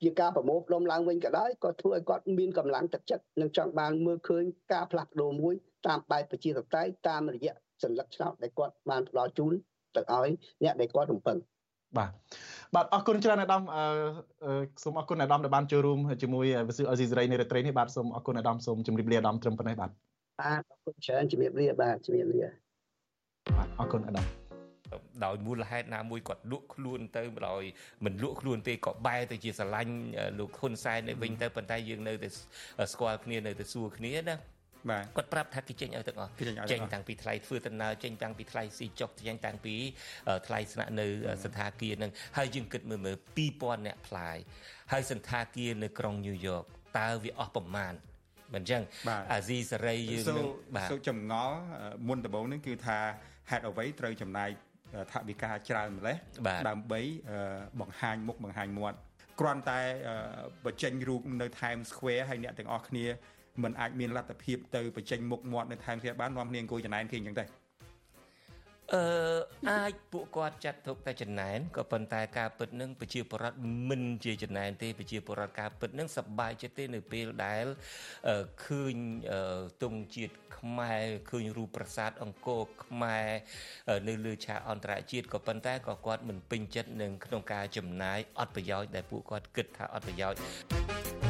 ជាការប្រមូលផ្ដុំឡើងវិញក៏ដោយក៏ធ្វើឲ្យគាត់មានកម្លាំងទឹកចិត្តនិងចង់បានមើលឃើញការផ្លាស់ប្ដូរមួយតាមបែបប្រជាធិបតេយ្យតាមរយៈសញ្ញាឆ្នោតដែលគាត់បានផ្ដល់ជូនទៅឲ្យអ្នកដែលគាត់រំពឹងបាទបាទអរគុណច្រើនអាដាមអឺសូមអរគុណអាដាមដែលបានចូលរួមជាមួយវិទ្យុអេស៊ីសេរីនៃរាត្រីនេះបាទសូមអរគុណអាដាមសូមជម្រាបលាអាដាមត្រឹមប៉ុណ្ណេះបាទបាទអរគុណច្រើនជម្រាបលាបាទជម្រាបលាបាទអរគុណអាដាម ដោយមូលហេតុណាមួយគាត់លក់ខ្លួនទៅដោយមិនលក់ខ្លួនទេក៏បែរទៅជាស្រឡាញ់លោកហ៊ុនសែននៅវិញទៅប៉ុន្តែយើងនៅតែស្គាល់គ្នានៅតែសួរគ្នាណាបាទគាត់ប្រាប់ថាគេចេញឲ្យទាំងអស់ចេញតាំងពីថ្លៃធ្វើដំណើរចេញតាំងពីថ្លៃស៊ីចុកចេញតាំងពីថ្លៃស្នាក់នៅសន្តាគារនឹងហើយយើងគិតមើលមើល2000អ្នកផ្លាយហើយសន្តាគារនៅក្រុងញូវយ៉កតើវាអស់ប្រមាណមិនអញ្ចឹងអាស៊ីសេរីយើងនឹងបាទសូចម្ងល់មុនដំបូងនេះគឺថាហេតុអ្វីត្រូវចំណាយ ថវិកាច្រើនម្លេះដើម្បីបង្ហាញមុខបង្ហាញមាត់គ្រាន់តែបញ្ចេញរូបនៅ Times Square ហើយអ្នកទាំងអស់គ្នាមិនអាចមានលទ្ធភាពទៅបញ្ចេញមុខមាត់នៅ Times Square បាននាំគ្នាអង្គុយចំណែនគេអញ្ចឹងទេ អឺអាចពួកគាត់ចាត់ទុកតែចំណែនក៏ប៉ុន្តែការពិតនឹងប្រជាពលរដ្ឋមិនជាចំណែនទេប្រជាពលរដ្ឋការពិតនឹងសប្បាយចិត្តទេនៅពេលដែលឃើញទង់ជាតិខ្មែរឃើញរូបប្រាសាទអង្គរខ្មែរនៅលើឆាកអន្តរជាតិក៏ប៉ុន្តែក៏គាត់មិនពេញចិត្តនឹងក្នុងការចំណាយអត់ប្រយោជន៍ដែលពួកគាត់គិតថាអត់ប្រយោជន៍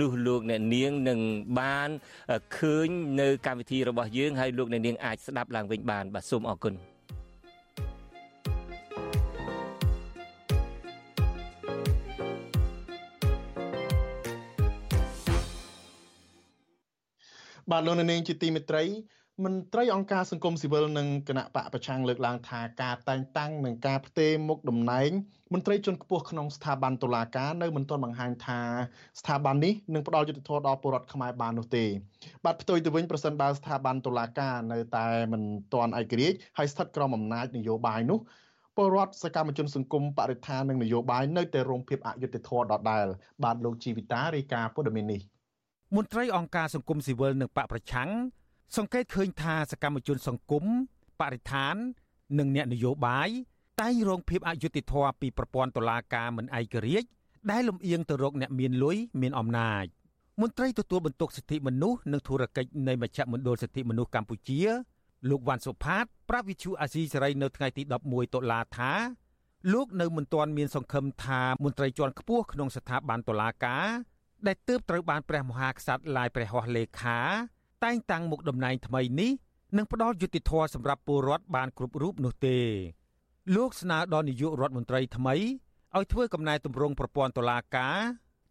នោះលោកអ្នកនាងនឹងបានឃើញនៅកម្មវិធីរបស់យើងហើយលោកអ្នកនាងអាចស្ដាប់ឡើងវិញបានបាទសូមអរគុណបាទលោកនាងជាទីមេត្រី មន្ត្រីអង្គការសង្គមស៊ីវិលនិងគណៈបកប្រឆាំងលើកឡើងថាការតែងតាំងនិងការផ្ទេរមុខតំណែងមន្ត្រីជាន់ខ្ពស់ក្នុងស្ថាប័នតុលាការនៅមិនទាន់បង្ហាញថាស្ថាប័ននេះនឹងផ្ដល់យុត្តិធម៌ដល់ពលរដ្ឋខ្មែរបាននោះទេបាទផ្ទុយទៅវិញប្រសិនបើស្ថាប័នតុលាការនៅតែមិនទាន់ឯករាជ្យហើយស្ថិតក្រោមអំណាចនយោបាយនោះពលរដ្ឋសកម្មជនសង្គមបរិស្ថាននិងនយោបាយនៅតែរងភាពអយុត្តិធម៌ដដែលបាទលោកជីវិតារាយការណ៍ព័ត៌មាននេះមន្ត្រីអង្គការសង្គមស៊ីវិលនិងបកប្រឆាំង សង្កេតឃើញថាសកម្មជនសង្គមបរិស្ថាន និងអ្នកនយោបាយតែងរងភាពអយុត្តិធម៌ពីប្រព័ន្ធតុលាការមិនឯករាជ្យដែលលំអៀងទៅរកអ្នកមានលុយមានអំណាចមន្ត្រីទទួលបន្ទុកសិទ្ធិមនុស្សនិងធុរកិច្ចនៃមជ្ឈមណ្ឌលសិទ្ធិមនុស្សកម្ពុជាលោកវ៉ាន់សុផាតប្រាប់វិទ្យុអាស៊ីសេរីនៅថ្ងៃទី11តុលាថាលោកនៅមិនទាន់មានសង្ឃឹមថាមន្ត្រីជាន់ខ្ពស់ក្នុងស្ថាប័នតុលាការដែលទើបត្រូវបានព្រះមហាក្សត្រឡាយព្រះហស្ថលេខា តែងតាំងមុខតំណែងថ្មីនេះនឹងផ្ដល់យុត្តិធម៌សម្រាប់ពលរដ្ឋបានគ្រប់រូបនោះទេលោកស្នើដល់នាយករដ្ឋមន្ត្រីថ្មីឲ្យធ្វើកំណែទម្រង់ប្រព័ន្ធតុលាការ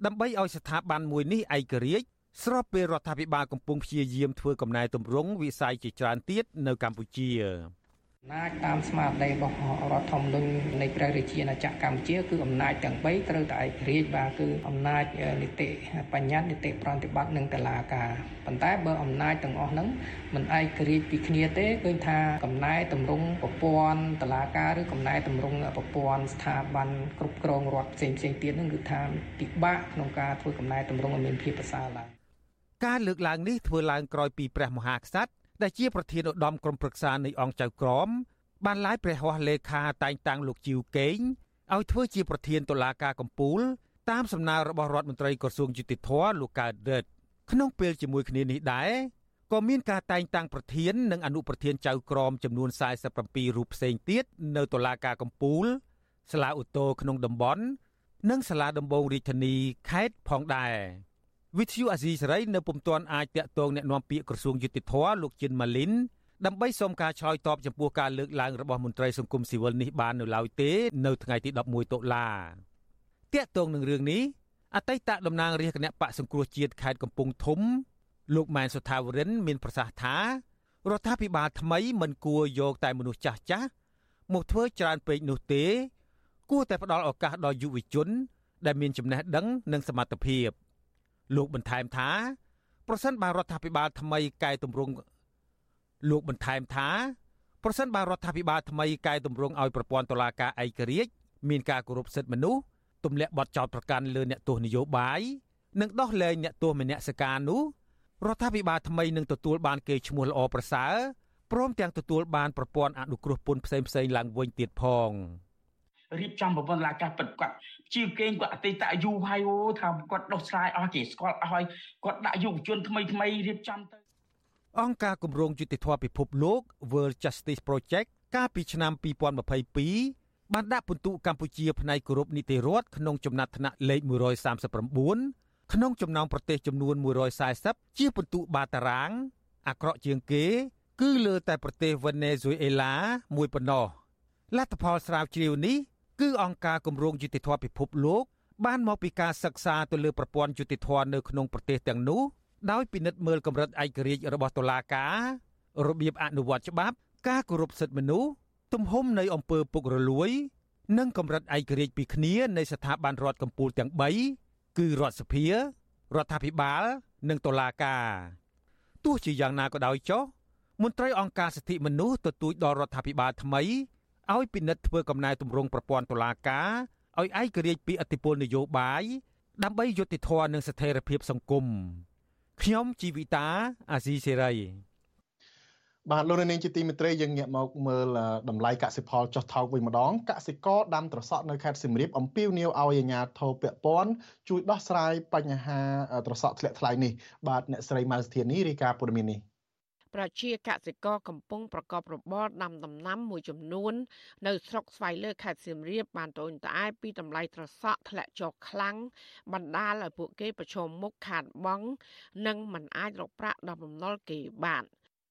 ដើម្បីឲ្យស្ថាប័នមួយនេះឯករាជ្យស្របពេលរដ្ឋាភិបាលកំពុងព្យាយាមធ្វើកំណែទម្រង់វិស័យជាច្រើនទៀតនៅកម្ពុជាអំ ណាចតាមស្មារតីរបស់រដ្ឋធម្មនុញ្ញនៃព្រះរាជាណាចក្រកម្ពុជាគឺអំណាចទាំង3ត្រូវតែឯករាជ្យបាទគឺអំណាចនីតិបញ្ញត្តិនីតិប្រតិបត្តិនិងតុលាការប៉ុន្តែបើអំណាចទាំងអស់ហ្នឹងមិនឯករាជ្យពីគ្នាទេឃើញថាកំណែតម្រង់ប្រព័ន្ធតុលាការឬកំណែតម្រង់ប្រព័ន្ធស្ថាប័នគ្រប់គ្រងរដ្ឋផ្សេងផ្សេងទៀតហ្នឹងគឺថាពិបាកក្នុងការធ្វើកំណែតម្រង់ឲ្យមានភាពប្រសើរឡើងការលើកឡើងនេះធ្វើឡើងក្រោយពីព្រះមហាក្សត្រ ដែលជាប្រធានឧត្តមក្រុមប្រឹក្សានៃអង្គចៅក្រម បានឡាយព្រះហស្ថលេខាតែងតាំងលោកជីវកេងឲ្យធ្វើជាប្រធានតុលាការកំពូលតាមសំណើរបស់រដ្ឋមន្ត្រីក្រសួងយុតិធធលោកកើតរិទ្ធក្នុងពេលជាមួយគ្នានេះដែរក៏មានការតែងតាំងប្រធាននិងអនុប្រធានចៅក្រមចំនួន47រូបផ្សេងទៀតនៅតុលាការកំពូលសាលាឧទ្ធរក្នុងតំបន់និងសាលាដំបងរាជធានីខេត្តផងដែរ វិទ្យុអាស៊ីសេរីនៅពុំទាន់អាចតាក់ទងแนะនាំពាក្យក្រសួងយុតិធធលោកជិនម៉ាលីនដើម្បីសូមការឆ្លើយតបចំពោះការលើកឡើងរបស់មន្ត្រីសង្គមស៊ីវិលនេះបាននៅឡើយទេនៅថ្ងៃទី11តុលាតាក់ទងនឹងរឿងនេះអតីតតំណាងរាជគណៈបកសង្គ្រោះជាតិខេត្តកំពង់ធំលោកម៉ែនសុថាវរិនមានប្រសាសន៍ថារដ្ឋាភិបាលថ្មីមិនគួរយកតែមនុស្សចាស់ចាស់មកធ្វើច្រើនពេកនោះទេ គួរតែផ្ដល់ឱកាសដល់យុវជន ដែលមានចំណេះដឹងនិងសមត្ថភាព លោកបន្ថែមថាប្រសិនបើរដ្ឋាភិបាលថ្មីកែតម្រង់លោកបន្ថែមថាប្រសិនបើរដ្ឋាភិបាលថ្មីកែតម្រង់ឲ្យប្រព័ន្ធតុលាការឯករាជ្យមានការគោរពសិទ្ធិមនុស្សទម្លាក់បទចោទប្រកាន់លើអ្នកទោសនយោបាយនិងដោះលែងអ្នកទោសមនសិការនោះរដ្ឋាភិបាលថ្មីនឹងទទួលបានគេឈ្មោះល្អប្រសើរព្រមទាំងទទួលបានប្រព័ន្ធអនុគ្រោះពន្ធផ្សេងផ្សេងឡើងវិញទៀតផងរៀបចំប្រព័ន្ធលាការពិតគាត់ ជាគេគាត់អតីតយូរហើយអូថាគាត់ដោះស្រាយអស់គេស្គាល់អស់ហើយគាត់ដាក់យុវជនថ្មីថ្មីរៀបចំទៅអង្គការគម្រោងយុតិធធម៌ពិភពលោក World Justice Project កាលពីឆ្នាំ2022បានដាក់ពិន្ទុកម្ពុជាផ្នែកគោរពនីតិរដ្ឋក្នុងចំណាត់ថ្នាក់លេខ139ក្នុងចំណោមប្រទេសចំនួន140ជាពិន្ទុបាតារាង អាក្រក់ជាងគេ គឺលើតែប្រទេសវេណេស៊ុយអេឡាមួយប៉ុណ្ណោះលទ្ធផលស្រាវជ្រាវនេះ គឺអង្គការគម្រោងយុតិធធម៌ពិភពលោកបានមកពីការសិក្សាទៅលើប្រព័ន្ធយុតិធធម៌នៅក្នុងប្រទេសទាំងនោះដោយពិនិត្យមើលកម្រិតឯករាជ្យរបស់តុលាការរបៀបអនុវត្តច្បាប់ការគោរពសិទ្ធិមនុស្សទំហំនៃអំពើពុករលួយ និងកម្រិតឯករាជ្យពីគ្នានៃស្ថាប័នរដ្ឋកម្ពុជាទាំង3គឺរដ្ឋសភារដ្ឋាភិបាល និងតុលាការទោះជាយ៉ាងណាក៏ដោយចុះមន្ត្រីអង្គការសិទ្ធិមនុស្សទទូចដល់រដ្ឋាភិបាលថ្មី ឲ្យពិនិត្យធ្វើកំណែទម្រង់ប្រព័ន្ធតុលាការឲ្យឯករាជ្យពីអធិបុលនយោបាយដើម្បីយុត្តិធម៌និងស្ថិរភាពសង្គមខ្ញុំជីវិតាអាស៊ីសេរីបាទលោកនាងជាទីមេត្រីយើងងាកមកមើលតម្លៃកសិផលចុះថោកវិញម្ដងកសិករដាំត្រសក់នៅខេត្តសៀមរាបអំពាវនាវឲ្យអាជ្ញាធរពាក់ព័ន្ធជួយដោះស្រាយបញ្ហាត្រសក់ធ្លាក់ថ្លៃនេះបាទអ្នកស្រីម៉ៅសធានីរាយការណ៍ព័ត៌មាននេះ ប្រជាកសិករកំពុងប្រកបរបរដាំដំណាំមួយចំនួន នៅស្រុកស្វាយលើខេត្តសៀមរាបបានត្អូញត្អែពីតម្លៃត្រសក់ធ្លាក់ចុះខ្លាំងបណ្ដាលឲ្យពួកគេប្រឈមមុខខាតបង់និងមិនអាចរកប្រាក់ដល់បំណុលគេបាន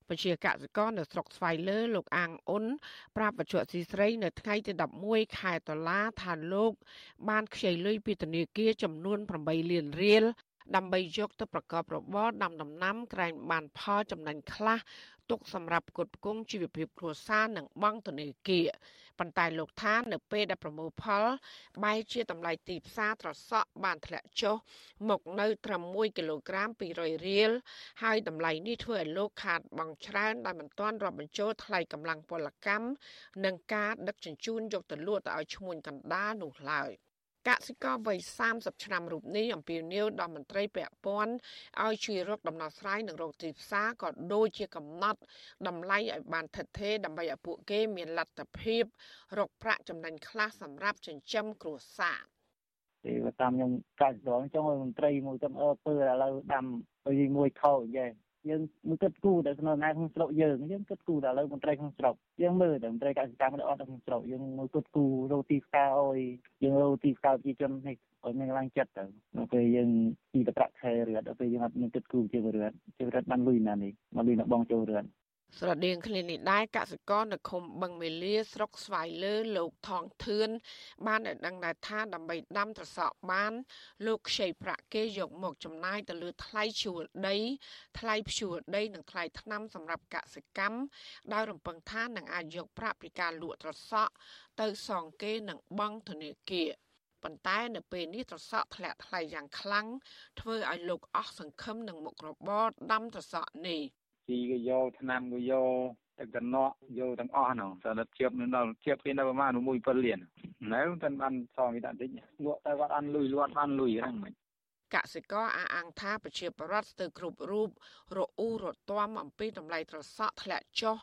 ប្រជាកសិករនៅស្រុកស្វាយលើលោកអាងអ៊ុនប្រាប់បច្ចុប្បន្នស៊ីស្រីនៅថ្ងៃទី11ខែតុលាថាលោកបានខ្ចីលុយពីធនាគារចំនួន8លានរៀល ដើម្បីយកទៅប្រកបរបរដាំដំណាំក្រែងបានផលចំណេញខ្លះទុកសម្រាប់ផ្គត់ផ្គង់ជីវភាពគ្រួសារនិងបង់ធនាគារប៉ុន្តែលោកថានៅពេលដែលប្រមូលផលបែរជាតម្លៃទីផ្សារត្រសក់បានធ្លាក់ចុះមកនៅត្រឹម1គីឡូក្រាម200រៀលហើយតម្លៃនេះធ្វើឲ្យលោកខាតបង់ច្រើនដែលមិនទាន់រាប់បញ្ចូលថ្លៃកម្លាំងពលកម្មនិងការដឹកជញ្ជូនយកទៅលក់ទៅឲ្យឈ្មួញកណ្ដាលនោះឡើយ។ កសិករវ័យ30ឆ្នាំរូបនេះអំពាវនាវដល់មន្ត្រីពាក់ព័ន្ធឲ្យជួយរកដំណោះស្រាយនឹងរោគទីផ្សារក៏ដូចជាកំណត់តម្លៃឲ្យបានថិតថេរដើម្បីឲ្យពួកគេមានលទ្ធភាពរកប្រាក់ចំណេញខ្លះសម្រាប់ចិញ្ចឹមគ្រួសារពីតាមខ្ញុំកាច់ដងចង់ឲ្យមន្ត្រីមួយទៅអើពើឥឡូវដាំឲ្យមួយខោយេ យើងមិនគិតគូរតែក្នុងណាក្នុងស្រុកយើងយើងគិតគូរតែឥឡូវមន្ត្រីក្នុងស្រុកយើងមើលតែមន្ត្រីកសិកម្មនៅអត់ក្នុងស្រុកយើងមើលគិតគូររោទីផ្សារអុយយើងរោទីផ្សារប្រជាជននេះឲ្យមានឡើងចិត្តទៅដល់ពេលយើងពីតប្រាក់ខែរឿដល់ពេលយើងអត់មានគិតគូរជារឿជីវិតបានលុយណានេះមកលុយនៅបងចូលរឿ ស្រដៀងគ្នានេះដែរកសិករនៅឃុំបឹងមេលាស្រុកស្វាយលើលោកថងធឿនបានឲ្យដឹងដែរថាដើម្បីដាំត្រសក់បាន លោកខ្ចីប្រាក់គេយកមកចំណាយទៅលើថ្លៃជួលដី ថ្លៃភ្ជួរដី និងថ្លៃថ្នាំសម្រាប់កសិកម្មដោយរំពឹងថានឹងអាចយកប្រាក់ពីការលក់ត្រសក់ទៅសងគេនឹងបង់ធនាគារប៉ុន្តែនៅពេលនេះត្រសក់ធ្លាក់ថ្លៃយ៉ាងខ្លាំងធ្វើឲ្យលោកអស់សង្ឃឹមនឹងមុខរបរដាំត្រសក់នេះ ជីក៏យកឆ្នាំក៏យកតែកណក់យកទាំងអស់ហ្នឹងតែដល់ជាប់នៅដល់ជាប់គេនៅប្រហែល1.7លាននៅតែបានសងវិតាតិចលក់តែគាត់អត់លុយលក់បានលុយហ្នឹងមិនកសិករអះអាងថាប្រជាពលរដ្ឋស្ទើរគ្រប់រូបរអ៊ូរទាំអំពីតម្លៃត្រសក់ធ្លាក់ចុះ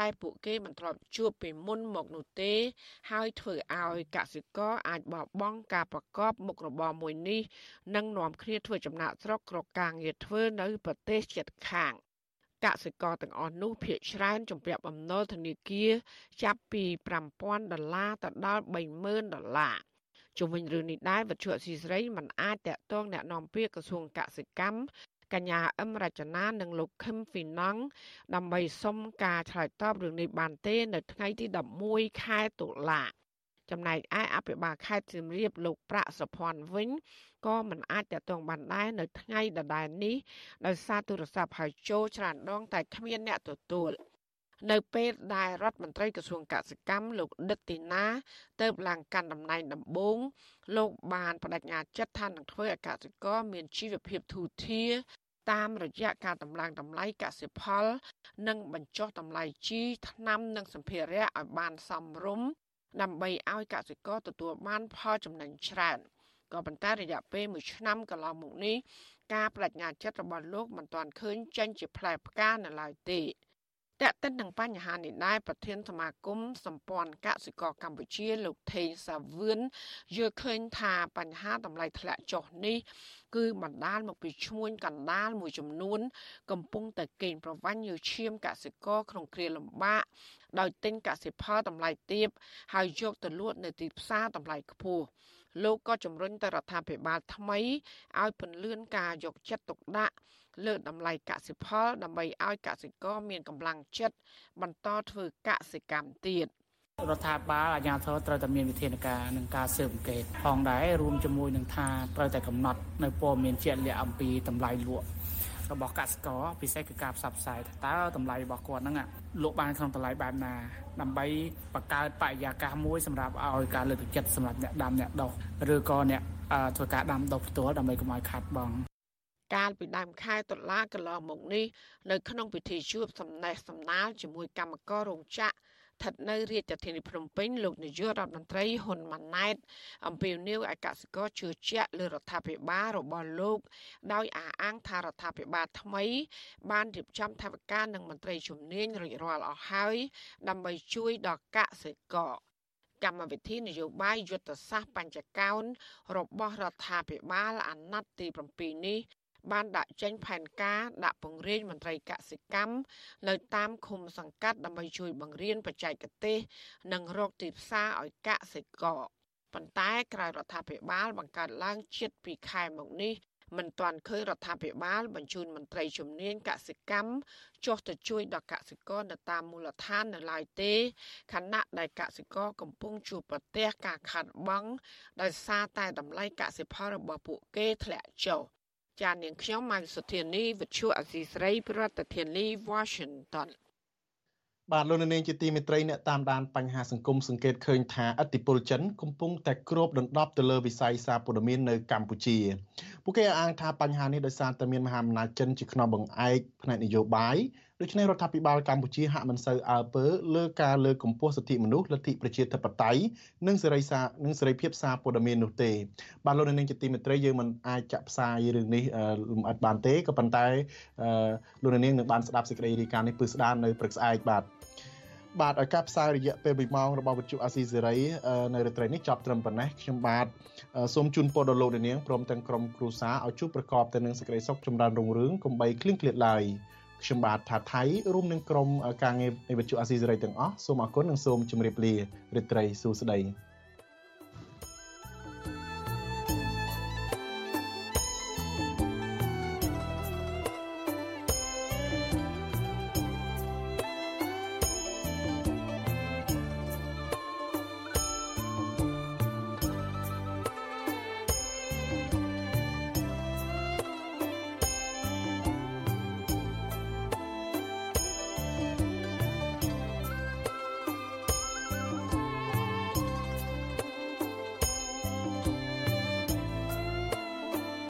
ដែលពួកគេមិនធ្លាប់ជួបពីមុនមកនោះទេ ហើយធ្វើឲ្យកសិករអាចបោះបង់ការប្រកបមុខរបរមួយនេះនិងនាំគ្នាធ្វើចំណាក់ស្រុកក្រការងារធ្វើនៅប្រទេសជិតខាង កសិករទាំងអស់នោះភាគច្រើនជំពាក់បំណុលធនាគារចាប់ពី5000ដុល្លារទៅដល់30000ដុល្លារជុំវិញរឿងនេះដែរវិទ្យុអស៊ីសេរីមិនអាចតាក់ទងแนะនាំពាក្យក្រសួងកសិកម្មកញ្ញាអឹមរចនានិងលោកខឹមហ្វីណង់ដើម្បីសុំការឆ្លើយតបរឿងនេះបានទេ នៅថ្ងៃទី11ខែតុលា ចំណែកឯអភិបាលខេត្តសៀមរាបលោកប្រាក់សុភ័ណ្ឌវិញក៏មិនអាចតតងបានដែរនៅថ្ងៃដដែលនេះដោយសារទូរស័ព្ទហៅចូលច្រើនដងតែគ្មានអ្នកទទួល។នៅពេលដែលរដ្ឋមន្ត្រីក្រសួងកសិកម្មលោកដិតទីណាទៅឡើងកាន់តំណែងដំបូងលោកបានបដិញ្ញាចិត្តថានឹងធ្វើឲ្យកសិករមានជីវភាពធូរធារតាមរយៈការតម្លើងតម្លៃកសិផល និងបញ្ចុះតម្លៃជីថ្នាំនិងសម្ភារៈឲ្យបានសមរម្យ ដើម្បីឲ្យកសិករទទួលបានផលចំណេញច្រើនក៏ប៉ុន្តែរយៈពេល1ឆ្នាំកន្លងមកនេះការបដិញ្ញាចិត្តរបស់លោកមិនទាន់ឃើញចេញជាផ្លែផ្កានៅឡើយទេ តើតិននឹងបញ្ហានេះដែរប្រធានសមាគមសម្ព័ន្ធកសិករកម្ពុជាលោកថេងសាវឿនយល់ឃើញថាបញ្ហាតម្លៃធ្លាក់ចុះនេះគឺបណ្ដាលមកពីឈ្មួញកណ្ដាលមួយចំនួន កំពុងតែកេងប្រវ័ញ្ចយកឈាមកសិករក្នុងគ្រាលំបាកដោយទិញកសិផលតម្លៃទាបហើយយកទៅលក់នៅទីផ្សារតម្លៃខ្ពស់ លោកក៏ជំរុញទៅរដ្ឋាភិបាលថ្មីឲ្យពន្លឿនការយកចិត្តទុកដាក់លើតម្លៃកសិផល ដើម្បីឲ្យកសិករមានកម្លាំងចិត្តបន្តធ្វើកសិកម្មទៀតរដ្ឋាភិបាលអាជ្ញាធរត្រូវតែមានវិធានការនឹងការស៊ើបអង្កេតផងដែររួមជាមួយនឹងថាត្រូវតែកំណត់នៅព័ត៌មានជាក់លាក់អំពីតម្លៃលក់ របស់កសិករពិសេសគឺការផ្សព្វផ្សាយតើតម្លៃរបស់គាត់ហ្នឹងលក់បានក្នុងតម្លៃបែបណាដើម្បីបង្កើតបរិយាកាសមួយសម្រាប់ឲ្យការលើកទឹកចិត្តសម្រាប់អ្នកដាំអ្នកដុះឬក៏អ្នកធ្វើការដាំដុះផ្ទាល់ដើម្បីកុំឲ្យខាត់បង់កាលពីដើមខែតុលាកន្លងមកនេះនៅក្នុងពិធីជួបសំណេះសំណាលជាមួយកម្មកររោងចក្រ ស្ថិតនៅរាជធានីភ្នំពេញលោកនាយករដ្ឋមន្ត្រីហ៊ុនម៉ាណែតអំពាវនាវឲ្យកសិករជឿជាក់លើរដ្ឋាភិបាលរបស់លោក ដោយអះអាងថារដ្ឋាភិបាលថ្មី បានរៀបចំថវិកានិងមន្ត្រីជំនាញរួចរាល់អស់ហើយ ដើម្បីជួយដល់កសិករកម្មវិធីនយោបាយយុទ្ធសាស្ត្របញ្ចកោណរបស់រដ្ឋាភិបាលអាណត្តិទី7នេះ បានដាក់ចេញផែនការដាក់ពង្រាយមន្ត្រីកសិកម្មនៅតាមឃុំសង្កាត់ដើម្បីជួយបង្រៀនបច្ចេកទេស និងរកទីផ្សារឲ្យកសិករប៉ុន្តែក្រៅរដ្ឋាភិបាលបង្កើតឡើងជិត2ខែមកនេះមិនទាន់ឃើញរដ្ឋាភិបាលបញ្ជូនមន្ត្រីជំនាញកសិកម្មចុះទៅជួយដល់កសិករនៅតាមមូលដ្ឋាននៅឡើយទេខណៈដែលកសិករកំពុងជួបប្រទះការខាតបង់ដោយសារតែតម្លៃកសិផលរបស់ពួកគេធ្លាក់ចុះ ចាននាងខ្ញុំម៉ៅសុធានីវិទ្យុអសីស្រីប្រធានាធិបតី Washington បាទលោកនាងជាទីមេត្រីអ្នកតាមដានបញ្ហាសង្គមសង្កេតឃើញថាអធិបុលចិនកំពុងតែគ្របដណ្ដប់ទៅលើវិស័យសារព័ត៌មាននៅកម្ពុជាពួកគេអាងថាបញ្ហានេះដោយសារតែមានមហាអំណាចចិនជាខ្នងបង្អែកផ្នែកនយោបាយ ដូច្នេះរដ្ឋាភិបាលកម្ពុជាហាក់មិនសូវអើពើលើការលើកកម្ពស់សិទ្ធិមនុស្សលទ្ធិប្រជាធិបតេយ្យនិងសេរីសារនិងសេរីភាពសារព័ត៌មាននោះទេបាទលោកនាងជាទីមេត្រីយើងមិនអាចចាក់ផ្សាយរឿងនេះលំអិតបានទេក៏ប៉ុន្តែលោកនាងនឹងបានស្ដាប់សេចក្តីរាយការណ៍នេះពឹស្ដារនៅព្រឹកស្អែកបាទបាទឲ្យការផ្សាយរយៈពេល2ម៉ោងរបស់វិទ្យុអាស៊ីសេរីនៅរាត្រីនេះចប់ត្រឹមប៉ុណ្ណេះខ្ញុំបាទសូមជូនពរដល់លោកនាងព្រមទាំងក្រុមគ្រួសារឲ្យជួបប្រកបទៅនឹងសេចក្តីសុខចម្រើនរុងរឿងកុំបីឃ្លៀងឃ្លាតឡើយ ខ្ញុំបាទថាថៃរួមនឹងក្រុមការងារនៃវិទ្យុអាស៊ីសេរីទាំងអស់សូមអរគុណនិងសូមជម្រាបលារាត្រីសួស្តី។